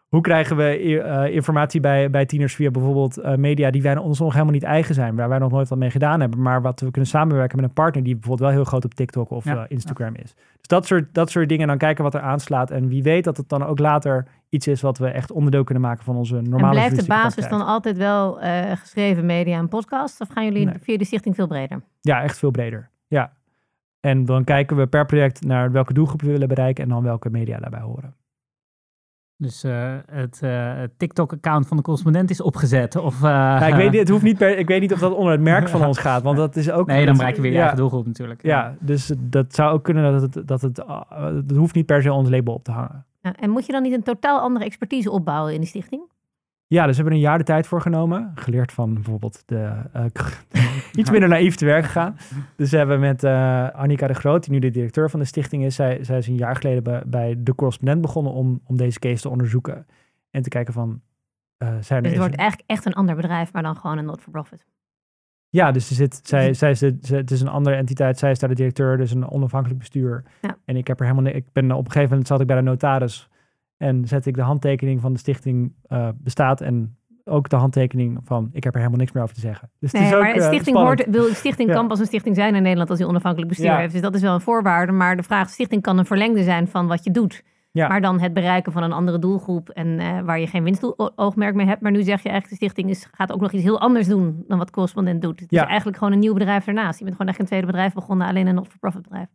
Hoe krijgen we i- eh, informatie bij, bij tieners via bijvoorbeeld eh, media die wij ons nog helemaal niet eigen zijn, waar wij nog nooit wat mee gedaan hebben, maar wat we kunnen samenwerken met een partner die bijvoorbeeld wel heel groot op TikTok of Ja, eh, Instagram is. Dus dat soort, dat soort dingen, dan kijken wat er aanslaat. En wie weet dat het dan ook later iets is wat we echt onderdeel kunnen maken van onze normale En blijft de basis dan altijd wel eh, geschreven media en podcast? Of gaan jullie Nee. via de stichting veel breder? Ja, echt veel breder. Ja. En dan kijken we per project naar welke doelgroep we willen bereiken en dan welke media daarbij horen. dus eh, het eh, het TikTok-account van de correspondent is opgezet. Of, eh, Ja, ik, weet, niet- het hoeft niet per, ik weet niet of dat onder het merk van ons gaat, want dat is ook... Nee, dan bereik je weer je ja, eigen doelgroep natuurlijk. Ja, dus dat zou ook kunnen dat het, dat het, uh, het hoeft niet per se ons label op te hangen. Ja, en moet je dan niet een totaal andere expertise opbouwen in die stichting? Ja, dus we hebben er een jaar de tijd voor genomen. Geleerd van bijvoorbeeld de, eh, iets minder naïef te werk gegaan. Dus we hebben met eh Annika de Groot, die nu de directeur van de stichting is. Zij, zij is een jaar geleden bij, bij De Correspondent begonnen om, om deze case te onderzoeken. En te kijken van, eh, zijn Dus het wordt eigenlijk echt een ander bedrijf, maar dan gewoon een not-for-profit. Ja, dus er zit, zij, zij is de, ze- het is een andere entiteit. Zij is daar de directeur, dus een onafhankelijk bestuur. Ja. En ik heb er helemaal... Ik ben op een gegeven moment zat ik bij de notaris en zette ik de handtekening van de stichting eh, bestaat en ook de handtekening van ik heb er helemaal niks meer over te zeggen. Dus het is ook, maar een eh, stichting, hoort, wil, stichting Ja. kan pas een stichting zijn in Nederland als die onafhankelijk bestuur Ja. heeft. Dus dat is wel een voorwaarde. Maar de vraag, stichting kan een verlengde zijn van wat je doet. Ja. Maar dan het bereiken van een andere doelgroep en eh, waar je geen winstoogmerk mee hebt. Maar nu zeg je eigenlijk, de stichting is, gaat ook nog iets heel anders doen dan wat correspondent doet. Het Ja. is eigenlijk gewoon een nieuw bedrijf daarnaast. Je bent gewoon echt een tweede bedrijf begonnen, alleen een not-for-profit bedrijf.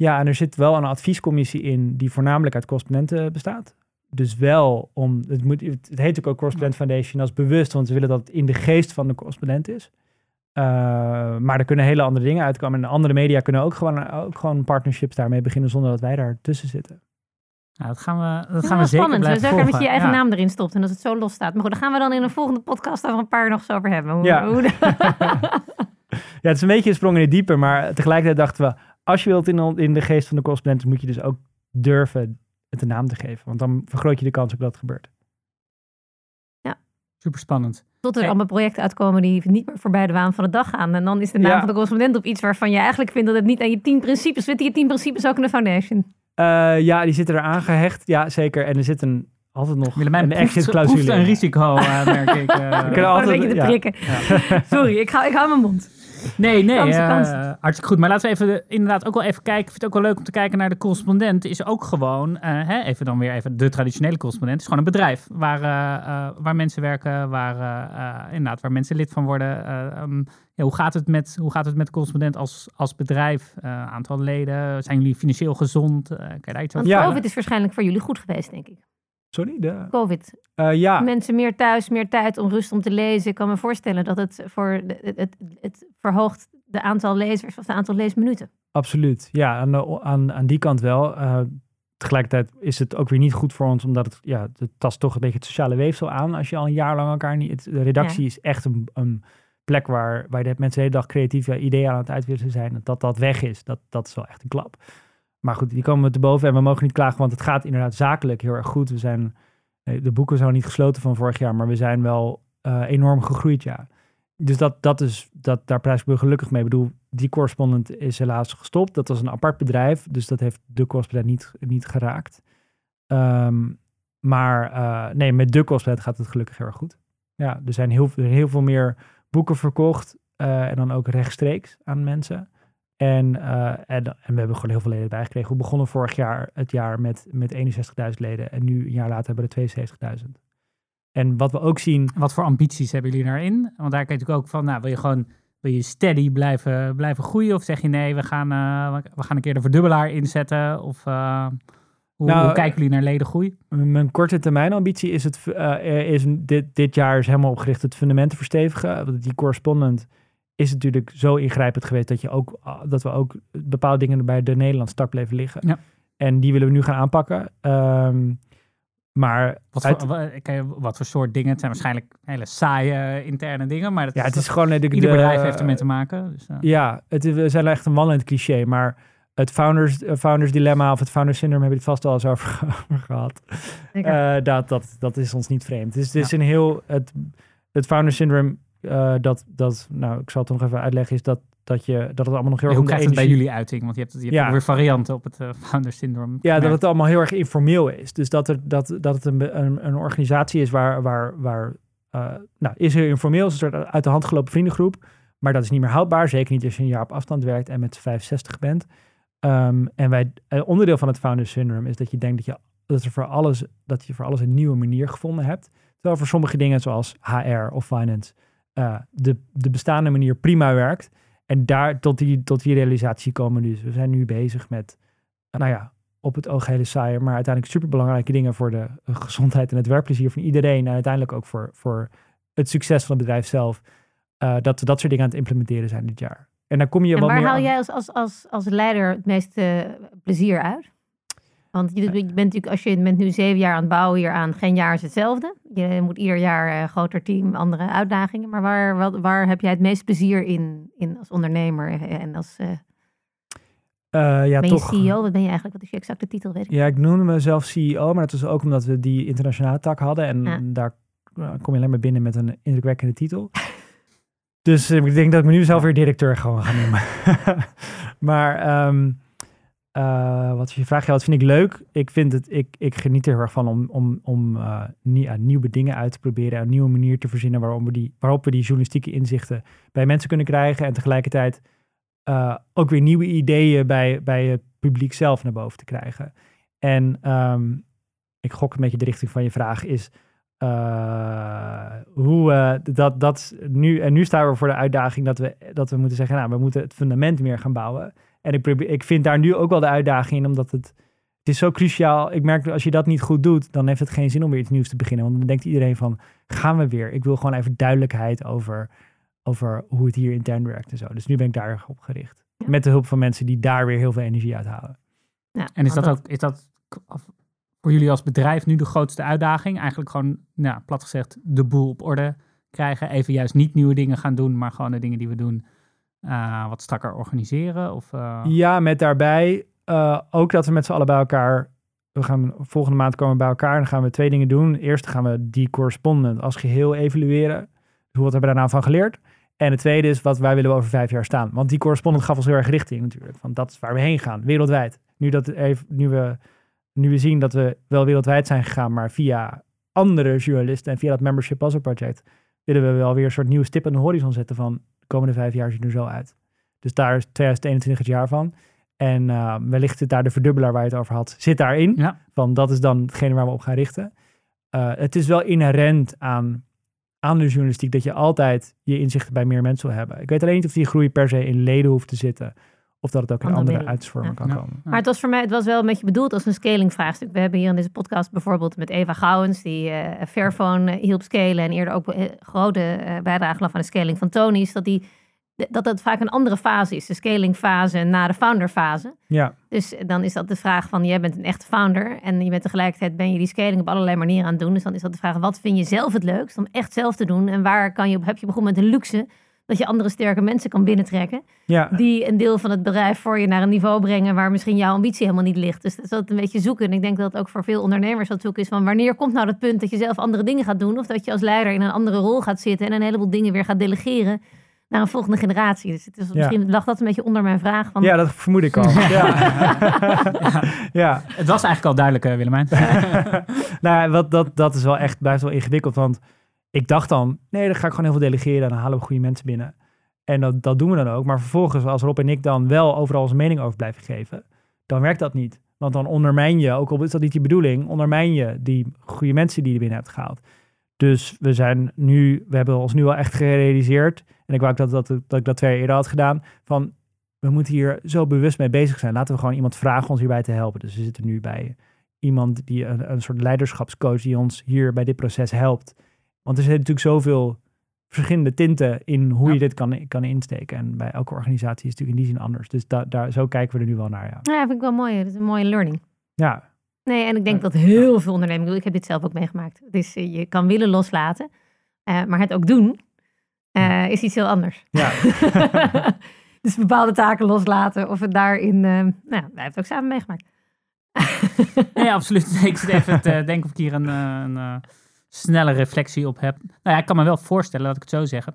Ja, en er zit wel een adviescommissie in die voornamelijk uit correspondenten bestaat. Dus wel om, het, moet, het heet natuurlijk ook Correspondent Foundation, dat is bewust, want we willen dat het in de geest van de correspondent is. Eh, maar er kunnen hele andere dingen uitkomen. En andere media kunnen ook gewoon, ook gewoon partnerships daarmee beginnen zonder dat wij daar tussen zitten. Nou, dat gaan we, dat gaan we zeker spannend. blijven Zeker dat je je eigen Ja. naam erin stopt en dat het zo los staat. Maar goed, daar gaan we dan in een volgende podcast over een paar nog eens over hebben. Hoe, Ja. hoe de- Ja, het is een beetje een sprong in het diepe, maar tegelijkertijd dachten we, als je wilt in, in de geest van de correspondent, moet je dus ook durven het een naam te geven. Want dan vergroot je de kans op dat het gebeurt. Super spannend. Tot er Hey. allemaal projecten uitkomen die niet meer voorbij de waan van de dag gaan. En dan is de naam Ja. van de correspondent op iets waarvan je eigenlijk vindt dat het niet aan je tien principes zit. Je tien principes ook in de foundation. Eh, ja, die zitten eraan gehecht. Ja, zeker. En er zit een, altijd nog Willemijn een proeft in. een risico, eh, merk ik. We kunnen Gewoon altijd- een beetje te ja. prikken. Sorry, ik hou, ik hou mijn mond. Nee, nee, Kansen, eh, hartstikke goed. Maar laten we even de- inderdaad ook wel even kijken. Ik vind het ook wel leuk om te kijken naar de correspondent. Is ook gewoon, eh, hè, even dan weer even de traditionele correspondent. is gewoon een bedrijf waar, eh, eh, waar mensen werken, waar, eh, eh, inderdaad, waar mensen lid van worden. Eh, ehm, ja, hoe, gaat het met, hoe gaat het met de correspondent als, als bedrijf? Eh, aantal leden? Zijn jullie financieel gezond? Eh, kan je daar iets Want over Ja. COVID is waarschijnlijk voor jullie goed geweest, denk ik. Sorry? De, COVID. Eh, ja, Mensen meer thuis, meer tijd om rust om te lezen. Ik kan me voorstellen dat het voor het, het, het verhoogt de aantal lezers of de aantal leesminuten. absoluut. Ja, aan, de- aan, aan die kant wel. Eh, tegelijkertijd is het ook weer niet goed voor ons, omdat het, ja, het tast toch een beetje het sociale weefsel aan als je al een jaar lang elkaar niet... het- De redactie Ja. is echt een, een plek waar, waar de mensen de hele dag creatieve ideeën aan het uitwisselen zijn, dat dat weg is, dat, dat is wel echt een klap. Maar goed, die komen we te boven en we mogen niet klagen, want het gaat inderdaad zakelijk heel erg goed. We zijn, eh, de boeken zijn niet gesloten van vorig jaar, maar we zijn wel eh, enorm gegroeid, ja. Dus dat, dat is, dat, daar prijs ik gelukkig mee. Ik bedoel, die correspondent is helaas gestopt. Dat was een apart bedrijf, dus dat heeft de correspondent niet, niet geraakt. Ehm, maar uh, nee, met de correspondent gaat het gelukkig heel erg goed. Ja, er zijn heel, heel veel meer boeken verkocht en dan ook rechtstreeks aan mensen. En, uh, en, en, we hebben gewoon heel veel leden bij gekregen. We begonnen vorig jaar het jaar met, met 61.000 leden en nu een jaar later hebben we 72.000. En wat we ook zien. Wat voor ambities hebben jullie daarin? Want daar kijk ik ook van, nou, wil je gewoon wil je steady blijven, blijven groeien? Of zeg je nee, we gaan, uh, we gaan een keer de verdubbelaar inzetten? Of uh, hoe, nou, hoe, kijken jullie naar ledengroei? Mijn korte termijn ambitie is, het, uh, is dit, dit jaar is helemaal opgericht het fundament te verstevigen. Die correspondent is natuurlijk zo ingrijpend geweest dat, je ook, dat we ook bepaalde dingen bij de Nederlandse tak bleven liggen. Ja. En die willen we nu gaan aanpakken. Um, maar wat voor, uit, wat voor soort dingen? Het zijn waarschijnlijk hele saaie interne dingen. Maar dat ja, is, het is gewoon. De, ieder bedrijf heeft ermee te maken. Dus, uh. Ja, het, we zijn echt een wandelend cliché. Maar het founders, founders dilemma of het founders syndrome hebben we het vast al eens over, over gehad. Uh, dat, dat, dat is ons niet vreemd. Dus het is ja. een heel. Het, het founders syndrome, dat, dat, nou, ik zal het nog even uitleggen, is dat dat, je, dat het allemaal nog heel erg... Hoe krijgt het bij jullie uiting? Want je hebt, je hebt ja. weer varianten op het uh, founder syndroom. Ja, dat het allemaal heel erg informeel is. Dus dat, er, dat, dat het een, een, een organisatie is waar... waar, waar uh, nou, is heel informeel, is een soort uit de hand gelopen vriendengroep. Maar dat is niet meer houdbaar. Zeker niet als je een jaar op afstand werkt en met 65 bent. Um, en wij, onderdeel van het founder syndrome is dat je denkt dat je, dat, er voor alles, dat je voor alles een nieuwe manier gevonden hebt. Terwijl voor sommige dingen zoals HR of finance de, de bestaande manier prima werkt. En daar tot die, tot die realisatie komen dus. We zijn nu bezig met, nou ja, op het oog hele saaie, maar uiteindelijk superbelangrijke dingen voor de gezondheid en het werkplezier van iedereen. En uiteindelijk ook voor, voor het succes van het bedrijf zelf. Uh, dat we dat soort dingen aan het implementeren zijn dit jaar. En dan kom je en waar haal aan. jij als, als, als, als leider het meeste plezier uit? Want je, bent natuurlijk, als je bent nu zeven jaar aan het bouwen hier aan, geen jaar is hetzelfde. Je moet ieder jaar uh, groter team, andere uitdagingen. Maar waar, waar heb jij het meest plezier in, in als ondernemer en als... Uh, uh, ja, ben toch. je CEO? Wat ben je eigenlijk? Wat is je exacte titel? Weet ik ja, ik noemde mezelf CEO, maar dat was ook omdat we die internationale tak hadden. En Ja. daar kom je alleen maar binnen met een indrukwekkende titel. dus ik denk dat ik me nu zelf weer directeur gewoon ga noemen. maar ehm, uh, wat je vraag? Ja, wat vind ik leuk? Ik, vind het, ik, ik geniet er heel erg van om, om, om nie, uh, nieuwe dingen uit te proberen. Een nieuwe manier te verzinnen waarop we, die, we die journalistieke inzichten bij mensen kunnen krijgen. En tegelijkertijd ook weer nieuwe ideeën bij, bij het publiek zelf naar boven te krijgen. En um, ik gok een beetje de richting van je vraag is... Hoe dat, dat nu, en nu staan we voor de uitdaging dat we, dat we moeten zeggen, nou, we moeten het fundament meer gaan bouwen. En ik, probeer, ik vind daar nu ook wel de uitdaging in, omdat het, het is zo cruciaal. Ik merk dat als je dat niet goed doet, dan heeft het geen zin om weer iets nieuws te beginnen. Want dan denkt iedereen van, gaan we weer? Ik wil gewoon even duidelijkheid over, over hoe het hier intern werkt en zo. Dus nu ben ik daar op gericht. Ja. Met de hulp van mensen die daar weer heel veel energie uit halen. Ja, en is dat, dat ook, is dat voor jullie als bedrijf nu de grootste uitdaging? Eigenlijk gewoon, nou, plat gezegd, de boel op orde krijgen. Even juist niet nieuwe dingen gaan doen, maar gewoon de dingen die we doen uh, wat strakker organiseren? Of, uh... Ja, met daarbij uh, ook dat we met z'n allen bij elkaar. We gaan volgende maand komen bij elkaar en dan gaan we twee dingen doen. Eerst gaan we die correspondent als geheel evalueren. Dus wat hebben we daar nou van geleerd? En het tweede is wat wij willen over vijf jaar staan. Want die correspondent gaf ons heel erg richting natuurlijk. Want dat is waar we heen gaan, wereldwijd. Nu, dat nu, we, nu we zien dat we wel wereldwijd zijn gegaan, maar via andere journalisten en via dat Membership Puzzle Project, willen we wel weer een soort nieuwe stip aan de horizon zetten van komende vijf jaar ziet er zo uit. Dus daar is 2021 het jaar van. En uh, wellicht zit daar de verdubbelaar waar je het over had, zit daarin. Ja. Van dat is dan hetgene waar we op gaan richten. Uh, het is wel inherent aan, aan de journalistiek dat je altijd je inzichten bij meer mensen wil hebben. Ik weet alleen niet of die groei per se in leden hoeft te zitten. Of dat het ook in andere, andere uitsvormen ja. kan ja. komen. Maar het was voor mij, het was wel een beetje bedoeld als een scaling vraagstuk. We hebben hier in deze podcast bijvoorbeeld met Eva Gouwens, die uh, Fairphone uh, hielp scalen en eerder ook uh, grote bijdrage lag aan de scaling van Tony's, dat die dat dat vaak een andere fase is. De scaling fase na de founder fase. Ja. Dus dan is dat de vraag van, jij bent een echte founder en je bent tegelijkertijd ben je die scaling op allerlei manieren aan het doen. Dus dan is dat de vraag, wat vind je zelf het leukst om echt zelf te doen? En waar kan je, heb je begonnen met de luxe dat je andere sterke mensen kan binnentrekken. Ja, Die een deel van het bedrijf voor je naar een niveau brengen waar misschien jouw ambitie helemaal niet ligt. Dus dat is altijd een beetje zoeken. En ik denk dat het ook voor veel ondernemers dat zoeken is van wanneer komt nou dat punt dat je zelf andere dingen gaat doen. Of dat je als leider in een andere rol gaat zitten en een heleboel dingen weer gaat delegeren naar een volgende generatie. Dus het is, misschien lag dat een beetje onder mijn vraag. Van, ja dat vermoed ik al. ja. ja. Het was eigenlijk al duidelijk, eh, Willemijn. nou, wat, dat, dat is wel echt, blijft wel ingewikkeld. Want ik dacht dan, nee, dan ga ik gewoon heel veel delegeren en dan halen we goede mensen binnen. En dat, dat doen we dan ook. Maar vervolgens, als Rob en ik dan wel overal onze mening over blijven geven, dan werkt dat niet. Want dan ondermijn je, ook al is dat niet die bedoeling, ondermijn je die goede mensen die je binnen hebt gehaald. Dus we zijn nu, we hebben ons nu wel echt gerealiseerd, en ik wou ook dat, dat, dat ik dat twee jaar eerder had gedaan, van we moeten hier zo bewust mee bezig zijn. Laten we gewoon iemand vragen ons hierbij te helpen. Dus we zitten nu bij iemand die een, een soort leiderschapscoach die ons hier bij dit proces helpt. Want er zitten natuurlijk zoveel verschillende tinten in hoe Ja. je dit kan, kan insteken. En bij elke organisatie is het natuurlijk in die zin anders. Dus da, daar, zo kijken we er nu wel naar, ja. Ja, vind ik wel mooi. Dat is een mooie learning. Ja, Nee, en ik denk dat heel veel ondernemingen, ik heb dit zelf ook meegemaakt. Het is, eh, je kan willen loslaten, eh, maar het ook doen eh, is iets heel anders. ja. dus bepaalde taken loslaten of het daarin, eh, nou, ja, wij hebben het ook samen meegemaakt. Nee, absoluut. Ik zit even te denken of ik hier een, een eh, snelle reflectie op heb. Nou ja, ik kan me wel voorstellen, laat ik het zo zeggen.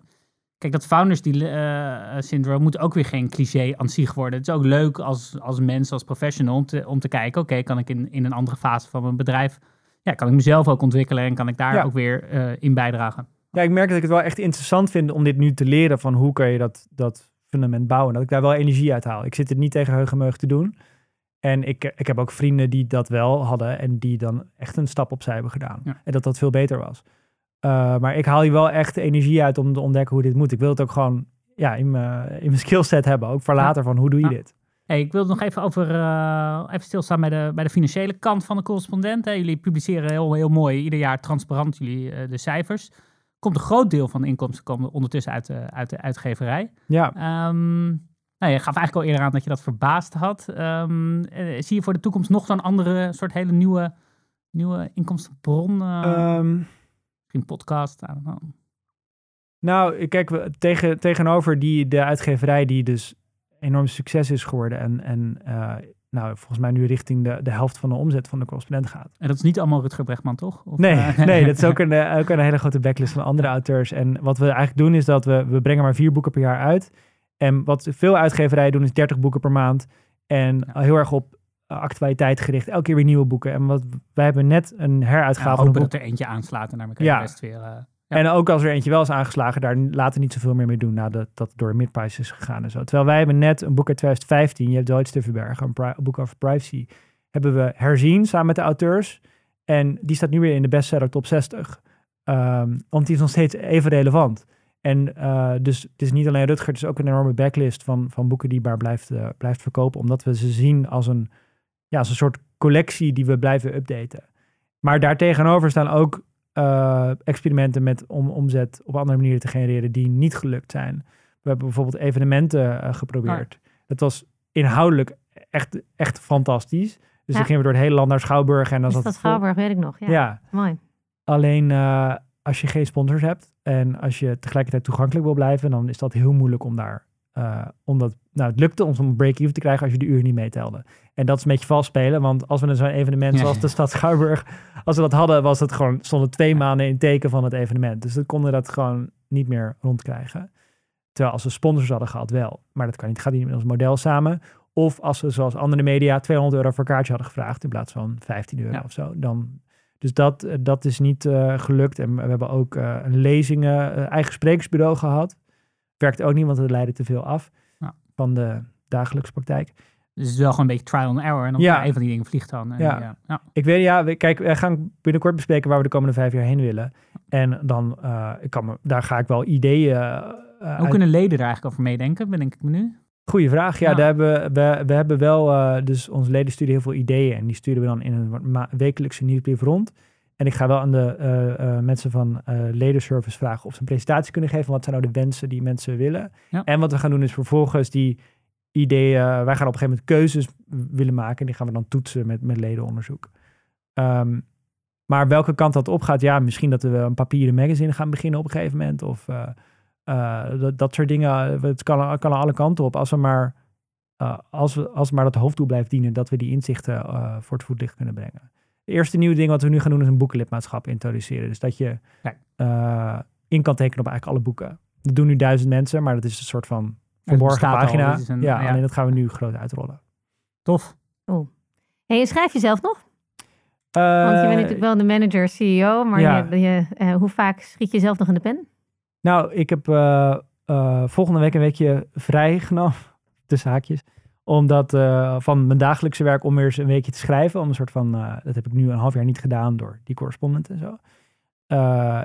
Kijk, dat founders die, eh, syndroom moet ook weer geen cliché aan zich worden. Het is ook leuk als, als mens, als professional, om te, om te kijken... oké, kan ik in, in een andere fase van mijn bedrijf... ja, kan ik mezelf ook ontwikkelen en kan ik daar Ja. ook weer eh, in bijdragen. Ja, ik merk dat ik het wel echt interessant vind om dit nu te leren van hoe kan je dat, dat fundament bouwen. Dat ik daar wel energie uit haal. Ik zit het niet tegen heugenmeug te doen. En ik, ik heb ook vrienden die dat wel hadden en die dan echt een stap opzij hebben gedaan. Ja. En dat dat veel beter was. Uh, maar ik haal hier wel echt energie uit om te ontdekken hoe dit moet. Ik wil het ook gewoon ja, in mijn in mijn skillset hebben. Ook voor Ja. later van hoe doe je Ja. dit? Hey, ik wil nog even over uh, even stilstaan bij de, bij de financiële kant van de correspondent. Hè. Jullie publiceren heel, heel mooi, ieder jaar transparant jullie uh, de cijfers. Komt een groot deel van de inkomsten komen ondertussen uit de, uit de uitgeverij. Ja. Um, nou, je gaf eigenlijk al eerder aan dat je dat verbaasd had. Um, uh, zie je voor de toekomst nog zo'n andere soort hele nieuwe, nieuwe inkomstenbron? Uh, um, misschien podcast? I don't know. Nou, kijk, we, tegen, tegenover die, de uitgeverij die dus enorm succes is geworden en, en uh, nou, volgens mij nu richting de, de helft van de omzet van de correspondent gaat. En dat is niet allemaal Rutger Bregman, toch? Of, nee, uh, nee, dat is ook een, ook een hele grote backlist van andere auteurs. En wat we eigenlijk doen is dat we, we brengen maar vier boeken per jaar uit. En wat veel uitgeverijen doen is 30 boeken per maand. En heel erg op actualiteit gericht. Elke keer weer nieuwe boeken. En wat wij hebben net een heruitgave ja, van een boek. dat er eentje aanslaat en naar elkaar ja. best weer... Uh, ja. En ook als er eentje wel is aangeslagen, daar laten niet zoveel meer mee doen nadat dat door de midprice is gegaan en zo. Terwijl wij hebben net een boek uit 2015, je hebt Deutsch te verbergen, een, een boek over privacy, hebben we herzien samen met de auteurs. En die staat nu weer in de bestseller top 60. Um, want die is nog steeds even relevant. En uh, dus het is niet alleen Rutger, het is ook een enorme backlist van, van boeken die maar blijft, uh, blijft verkopen. Omdat we ze zien als een, ja, als een soort collectie die we blijven updaten. Maar daartegenover staan ook uh, experimenten met om omzet op andere manieren te genereren die niet gelukt zijn. We hebben bijvoorbeeld evenementen geprobeerd. Ja. Dat was inhoudelijk echt, echt fantastisch. Dus ja. dan gingen we door het hele land naar Schouwburg. En dan is zat dat het. Schouwburg, weet ik nog. Ja, ja. mooi. Alleen als je geen sponsors hebt en als je tegelijkertijd toegankelijk wil blijven, dan is dat heel moeilijk om daar uh, omdat, nou, het lukte ons om een break-even te krijgen als je de uren niet meetelde. En dat is een beetje vals spelen, want als we zo'n evenement zoals de stad Schouwburg, als we dat hadden, was het gewoon, stonden twee maanden in teken van het evenement. Dus dan konden we dat gewoon niet meer rondkrijgen. Terwijl als we sponsors hadden gehad, wel. Maar dat kan niet, gaat niet met ons model samen. Of als we zoals andere media 200 euro voor een kaartje hadden gevraagd in plaats van 15 euro ja. of zo. Dan, dus dat, dat is niet uh, gelukt. En we hebben ook uh, een lezingen, uh, eigen sprekersbureau gehad werkt ook niet, want het leidde te veel af ja. van de dagelijkse praktijk. Dus het is wel gewoon een beetje trial and error. En dan ja. een van die dingen vliegt dan. En, ja. ja. ja. Ik weet, ja, we, kijk, we gaan binnenkort bespreken waar we de komende vijf jaar heen willen. En dan, ik kan me, daar ga ik wel ideeën. Hoe uit... kunnen leden daar eigenlijk over meedenken, bedenk ik me nu? Goeie vraag. Ja, Daar hebben, we, we hebben wel, uh, dus onze leden sturen heel veel ideeën. En die sturen we dan in een wekelijkse nieuwsbrief rond. En ik ga wel aan de uh, uh, mensen van ledenservice vragen of ze een presentatie kunnen geven. Wat zijn nou de wensen die mensen willen? Ja. En wat we gaan doen is vervolgens die ideeën. wij gaan op een gegeven moment keuzes willen maken. En die gaan we dan toetsen met, met ledenonderzoek. Um, maar welke kant dat opgaat, ja, misschien dat we een papieren magazine gaan beginnen op een gegeven moment. Of eh, dat, dat soort dingen, het kan, kan alle kanten op. Als we maar, uh, als we, als maar dat hoofddoel blijft dienen, dat we die inzichten uh, voor het voetlicht kunnen brengen. Het eerste nieuwe ding wat we nu gaan doen is een boekenlidmaatschap introduceren. Dus dat je in kan tekenen op eigenlijk alle boeken. Dat doen nu duizend mensen, maar dat is een soort van verborgen pagina. Een, ja, ja, alleen dat gaan we nu groot uitrollen. Tof. Oh. En je schrijft jezelf nog? Want je bent natuurlijk wel de manager, CEO, maar ja. je, je, uh, hoe vaak schiet je zelf nog in de pen? Nou, ik heb uh, uh, volgende week een weekje vrijgenomen, tussen haakjes, omdat van mijn dagelijkse werk om weer eens een weekje te schrijven. Om een soort van, dat heb ik nu een half jaar niet gedaan door die correspondent en zo.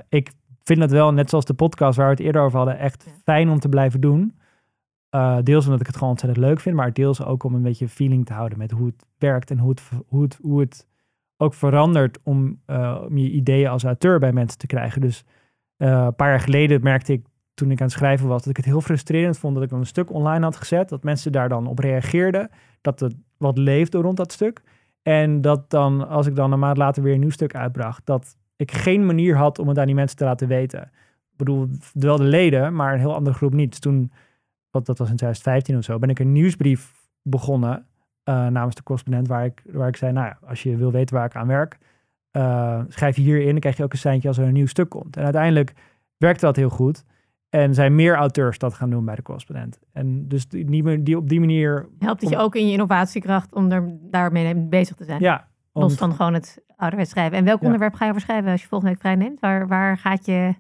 ik vind het wel, net zoals de podcast waar we het eerder over hadden, echt fijn om te blijven doen. deels omdat ik het gewoon ontzettend leuk vind, maar deels ook om een beetje feeling te houden met hoe het werkt en hoe het, hoe het, hoe het ook verandert om, om je ideeën als auteur bij mensen te krijgen. Dus uh, een paar jaar geleden merkte ik, toen ik aan het schrijven was, dat ik het heel frustrerend vond dat ik een stuk online had gezet, dat mensen daar dan op reageerden, dat het wat leefde rond dat stuk. En dat dan, als ik dan een maand later weer een nieuw stuk uitbracht, dat ik geen manier had om het aan die mensen te laten weten. Ik bedoel, wel de leden, maar een heel andere groep niet. Dus toen, wat dat was in 2015 of zo, ben ik een nieuwsbrief begonnen uh, namens de correspondent, waar ik, waar ik zei, nou ja, als je wil weten waar ik aan werk, uh, schrijf je hierin, dan krijg je ook een seintje als er een nieuw stuk komt. En uiteindelijk werkte dat heel goed. En zijn meer auteurs dat gaan doen bij de correspondent. En dus die, die op die manier... Helpt het je ook in je innovatiekracht om er, daarmee bezig te zijn? Ja. Om... Los van gewoon het ouderwets schrijven. En welk onderwerp ga je over schrijven als je volgende week vrij neemt? Waar, waar gaat je...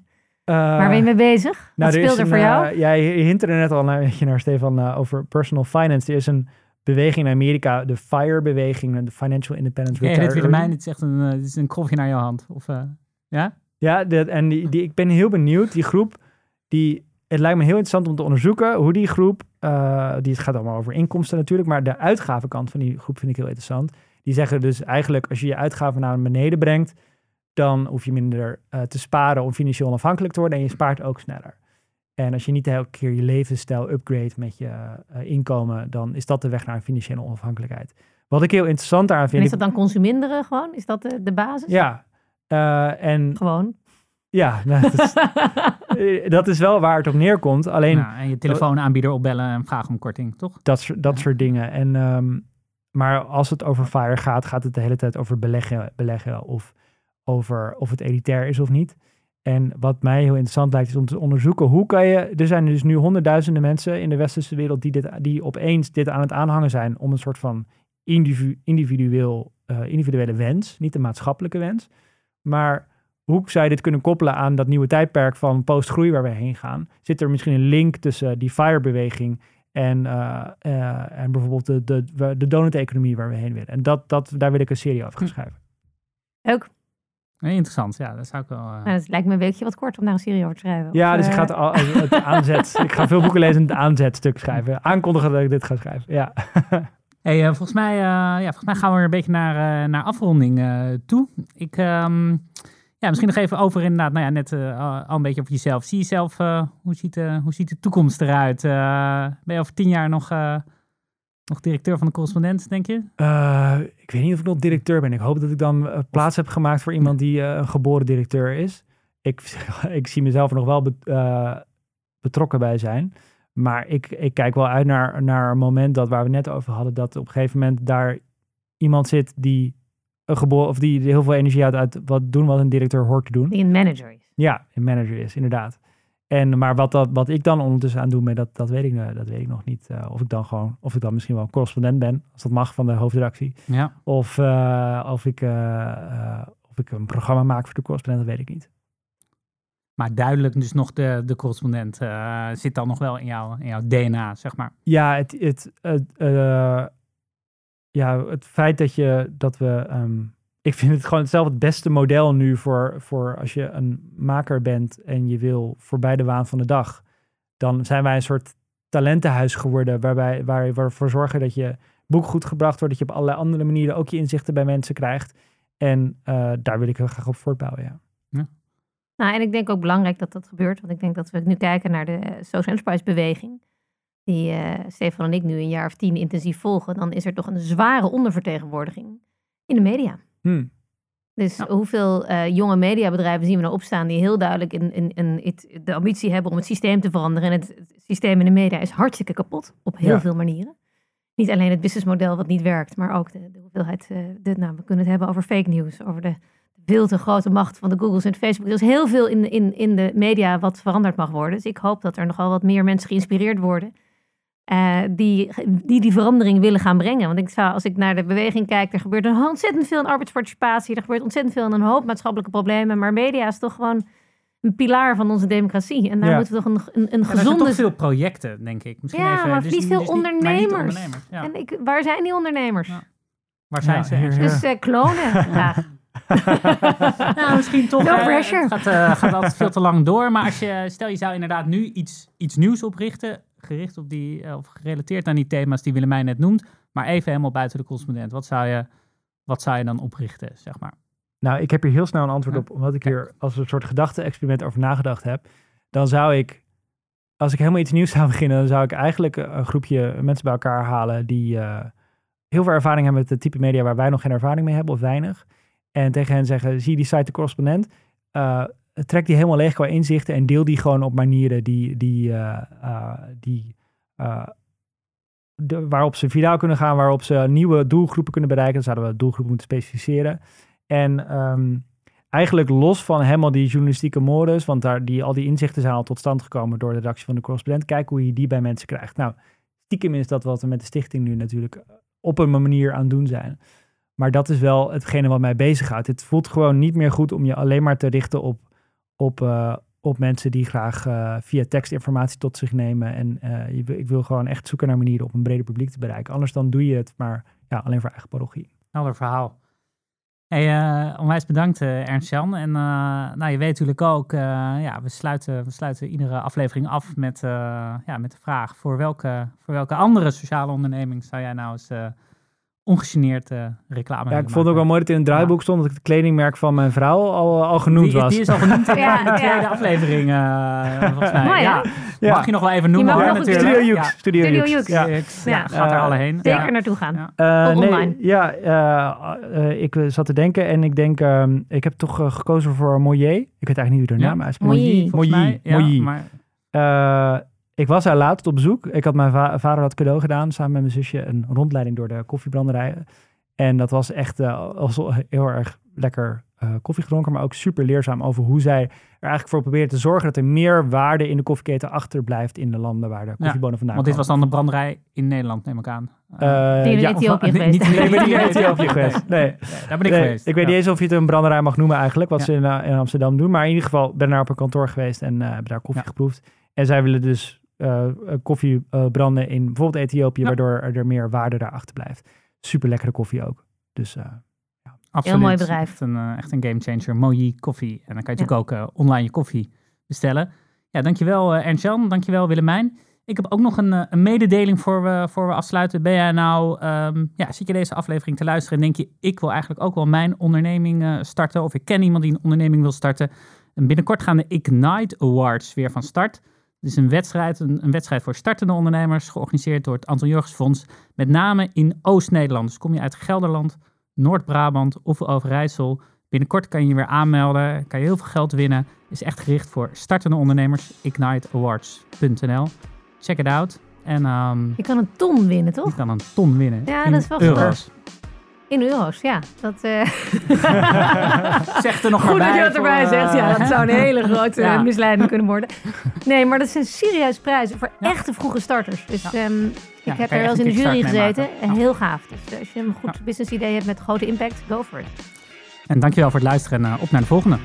Uh, waar ben je mee bezig? Nou, Wat speelt er, voor jou? jij hint er net al een beetje naar, Stefan, over personal finance. Er is een beweging in Amerika, de FIRE-beweging, de Financial Independence Retirement. Ja, dit mij, is echt een, uh, dit is een krofje naar je hand. Of, uh, ja? Ja, dit, en die, die, ik ben heel benieuwd. Die groep, die, het lijkt me heel interessant om te onderzoeken hoe die groep, uh, die het gaat allemaal over inkomsten natuurlijk, maar de uitgavenkant van die groep vind ik heel interessant. Die zeggen dus eigenlijk, als je je uitgaven naar beneden brengt, dan hoef je minder te sparen om financieel onafhankelijk te worden en je spaart ook sneller. En als je niet elke keer je levensstijl upgrade met je uh, inkomen, dan is dat de weg naar financiële onafhankelijkheid. Wat ik heel interessant daaraan vind. En is dat dan consuminderen gewoon? Is dat de, de basis? Ja. Uh, en, gewoon. Ja, nou, dat, is, eh, dat, is, wel waar het op neerkomt. Alleen, nou, en je telefoonaanbieder opbellen en vragen om korting, toch? Dat, dat soort dingen. En, um, maar als het over FIRE gaat, gaat het de hele tijd over beleggen, beleggen of over of het elitair is of niet. En wat mij heel interessant lijkt is om te onderzoeken hoe kan je. Er zijn dus nu honderdduizenden mensen in de westerse wereld die, dit, die opeens dit aan het aanhangen zijn om een soort van individu, individueel, uh, individuele wens, niet de maatschappelijke wens. Maar hoe zou je dit kunnen koppelen aan dat nieuwe tijdperk van postgroei waar we heen gaan? Zit er misschien een link tussen die FIRE-beweging en, uh, uh, en bijvoorbeeld de, de, de donut-economie waar we heen willen? En dat, dat, daar wil ik een serie over gaan schrijven. Ook Nee, interessant, ja, dat zou ik wel. Uh... Nou, het lijkt me een weekje wat kort om daar een serie over te schrijven. Ja, dus ik ga het, al, het aanzet. ik ga veel boeken lezen en het aanzetstuk schrijven. Aankondigen dat ik dit ga schrijven. Ja. hey, uh, volgens, mij, uh, ja, volgens mij gaan we een beetje naar, naar afronding toe. Ik, um, ja, misschien nog even over inderdaad, nou ja, net al een beetje over jezelf. Zie je zelf, hoe, ziet, hoe ziet de toekomst eruit? ben je over tien jaar nog nog directeur van de correspondent, denk je? Uh, ik weet niet of ik nog directeur ben. Ik hoop dat ik dan uh, plaats heb gemaakt voor iemand die uh, een geboren directeur is. Ik, ik zie mezelf er nog wel betrokken bij zijn. Maar ik, ik kijk wel uit naar, naar een moment dat waar we net over hadden, dat op een gegeven moment daar iemand zit die een geboren of die heel veel energie uit, uit wat doen wat een directeur hoort te doen. Die een manager is. Ja, een manager is, inderdaad. En, maar wat, dat, wat ik dan ondertussen aan doe, met dat, dat, weet ik, dat weet ik nog niet. Uh, of ik dan gewoon, of ik dan misschien wel correspondent ben, als dat mag van de hoofdredactie. Ja. Of, uh, of, ik, uh, of ik een programma maak voor de correspondent, dat weet ik niet. Maar duidelijk dus nog de, de correspondent zit dan nog wel in, jou, in jouw DNA, zeg maar. Ja, het, het, het ja, het feit dat, je, dat we um, ik vind het gewoon zelf het beste model nu voor, voor als je een maker bent en je wil voorbij de waan van de dag. Dan zijn wij een soort talentenhuis geworden waarbij, waar we ervoor zorgen dat je boek goed gebracht wordt, dat je op allerlei andere manieren ook je inzichten bij mensen krijgt. En uh, daar wil ik heel graag op voortbouwen, ja. ja. Nou, en ik denk ook belangrijk dat dat gebeurt, want ik denk dat we nu kijken naar de social enterprise beweging, die uh, Stefan en ik nu een jaar of tien intensief volgen, dan is er toch een zware ondervertegenwoordiging in de media. Hmm. Dus Ja. hoeveel eh, jonge mediabedrijven zien we nou opstaan die heel duidelijk in, in, in het- de ambitie hebben om het systeem te veranderen. En het, het systeem in de media is hartstikke kapot op heel Ja. veel manieren. Niet alleen het businessmodel wat niet werkt, maar ook de, de hoeveelheid. eh, de, nou, we kunnen het hebben over fake news, over de veel te grote macht van de Googles en Facebook. Er is heel veel in, in, in de media wat veranderd mag worden. Dus ik hoop dat er nogal wat meer mensen geïnspireerd worden. Eh, die, die die verandering willen gaan brengen. Want ik zou, als ik naar de beweging kijk, er gebeurt een ontzettend veel in arbeidsparticipatie. Er gebeurt ontzettend veel in een hoop maatschappelijke problemen. Maar media is toch gewoon een pilaar van onze democratie. En daar Ja. moeten we toch een, een, een Ja, er zijn gezonde... toch veel projecten, denk ik. Misschien Ja, even, maar dus niet veel maar niet ondernemers. ondernemers. Ja. En ik, waar zijn die ondernemers? Ja. Waar zijn Ja, ze? hier, Dus eh, klonen graag. Nou, misschien toch. No eh, pressure. Het gaat, eh, gaat altijd veel te lang door. Maar als je, stel je zou inderdaad nu iets, iets nieuws oprichten. Gericht op die, eh, of gerelateerd aan die thema's die Willemijn net noemt. Maar even helemaal buiten de correspondent. Wat zou je, wat zou je dan oprichten, zeg maar? Nou, ik heb hier heel snel een antwoord op, omdat ik hier als een soort gedachte-experiment over nagedacht heb. Dan zou ik, als ik helemaal iets nieuws zou beginnen, dan zou ik eigenlijk een groepje mensen bij elkaar halen die eh, heel veel ervaring hebben met het type media waar wij nog geen ervaring mee hebben of weinig. En tegen hen zeggen, zie je die site de correspondent, eh, trek die helemaal leeg qua inzichten en deel die gewoon op manieren die, die, eh, eh, die eh, waarop ze viraal kunnen gaan, waarop ze nieuwe doelgroepen kunnen bereiken. Dan zouden we doelgroepen moeten specificeren. En ehm, eigenlijk los van helemaal die journalistieke modus, want daar, die, al die inzichten zijn al tot stand gekomen door de redactie van de correspondent. Kijk hoe je die bij mensen krijgt. Nou, stiekem is dat wat we met de stichting nu natuurlijk op een manier aan doen zijn. Maar dat is wel hetgene wat mij bezighoudt. Het voelt gewoon niet meer goed om je alleen maar te richten op, op, eh, op mensen die graag eh, via tekst informatie tot zich nemen. En eh, ik wil gewoon echt zoeken naar manieren om een breder publiek te bereiken. Anders dan doe je het maar ja, alleen voor eigen parochie. Helder verhaal. Hey, onwijs bedankt Ernst-Jan. En nou, je weet natuurlijk ook, ja, we sluiten, we sluiten iedere aflevering af met, ja, met de vraag... Voor welke, voor welke andere sociale onderneming zou jij nou eens ongegeneerd eh, reclame Ja, ik vond het ook wel mooi dat in het draaiboek stond dat ik het kledingmerk van mijn vrouw al, al genoemd die, was. Die is al genoemd in Ja, de tweede ja. aflevering, eh, volgens mij. Mooi, ja. Ja. Mag je nog wel even noemen, hoor, nog een natuurlijk. Studio Ja. Jux. Studio, Studio Jux. Jux. Ja. Jux, Ja. ja, gaat er Eh, alle heen. Zeker Ja. naartoe gaan. Ja. Eh, Of nee, online. ja, eh, eh, ik zat te denken en ik denk, ehm, ik heb toch eh, gekozen voor Moyer. Ik weet eigenlijk niet hoe de naam uitspreekt. Moyer. Moyer. Ik was daar laatst op bezoek. Ik had mijn va- vader dat cadeau gedaan, samen met mijn zusje, een rondleiding door de koffiebranderijen. En dat was echt eh, heel erg lekker eh, koffie gedronken, maar ook super leerzaam over hoe zij er eigenlijk voor proberen te zorgen dat er meer waarde in de koffieketen achterblijft in de landen waar de koffiebonen vandaan Want dit was komen. dan de branderij in Nederland, neem ik aan. Eh, Die in ja, Ethiopië geweest. niet- niet- Nee, ik ben niet in Ethiopië geweest. Nee. Daar ben ik Nee, geweest. ik weet Ja. niet eens of je het een branderij mag noemen eigenlijk, wat Ja. ze in, in Amsterdam doen. Maar in ieder geval ben ik daar op een kantoor geweest en eh hebben daar koffie Ja. geproefd. En zij willen dus eh, eh, koffie eh, branden in bijvoorbeeld Ethiopië, Ja. waardoor er, er meer waarde daar achterblijft. Super lekkere koffie ook. Dus eh, Absoluut. mooi bedrijf. Echt een, echt een game changer. Moji koffie. En dan kan je natuurlijk ook online je koffie bestellen. Ja, dankjewel uh, Ernst-Jan. Dankjewel Willemijn. Ik heb ook nog een, een mededeling voor we, voor we afsluiten. Ben jij nou, ehm, ja, zit je deze aflevering te luisteren en denk je, ik wil eigenlijk ook wel mijn onderneming eh, starten. Of ik ken iemand die een onderneming wil starten. En binnenkort gaan de Ignite Awards weer van start. Het is een wedstrijd, een, een wedstrijd voor startende ondernemers, georganiseerd door het Anton Jurgens Fonds. Met name in Oost-Nederland. Dus kom je uit Gelderland, Noord-Brabant of Overijssel. Binnenkort kan je je weer aanmelden, kan je heel veel geld winnen. Is echt gericht voor startende ondernemers. Igniteawards.nl. Check it out. En ehm Je kan een ton winnen, je toch? kan een ton winnen. Ja, dat is wel euro's. In euro's, ja. Dat, eh, Zeg er nog Goed maar dat je bij dat erbij voor, zegt. Ja, eh, dat zou een hele grote Ja. misleiding kunnen worden. Nee, maar dat zijn serieus prijzen voor Ja. echte vroege starters. Dus Ja. ehm, ik heb er wel eens in de jury gezeten. En heel gaaf. Dus als je een goed business idee hebt met grote impact, go for it. En dankjewel voor het luisteren en eh, op naar de volgende.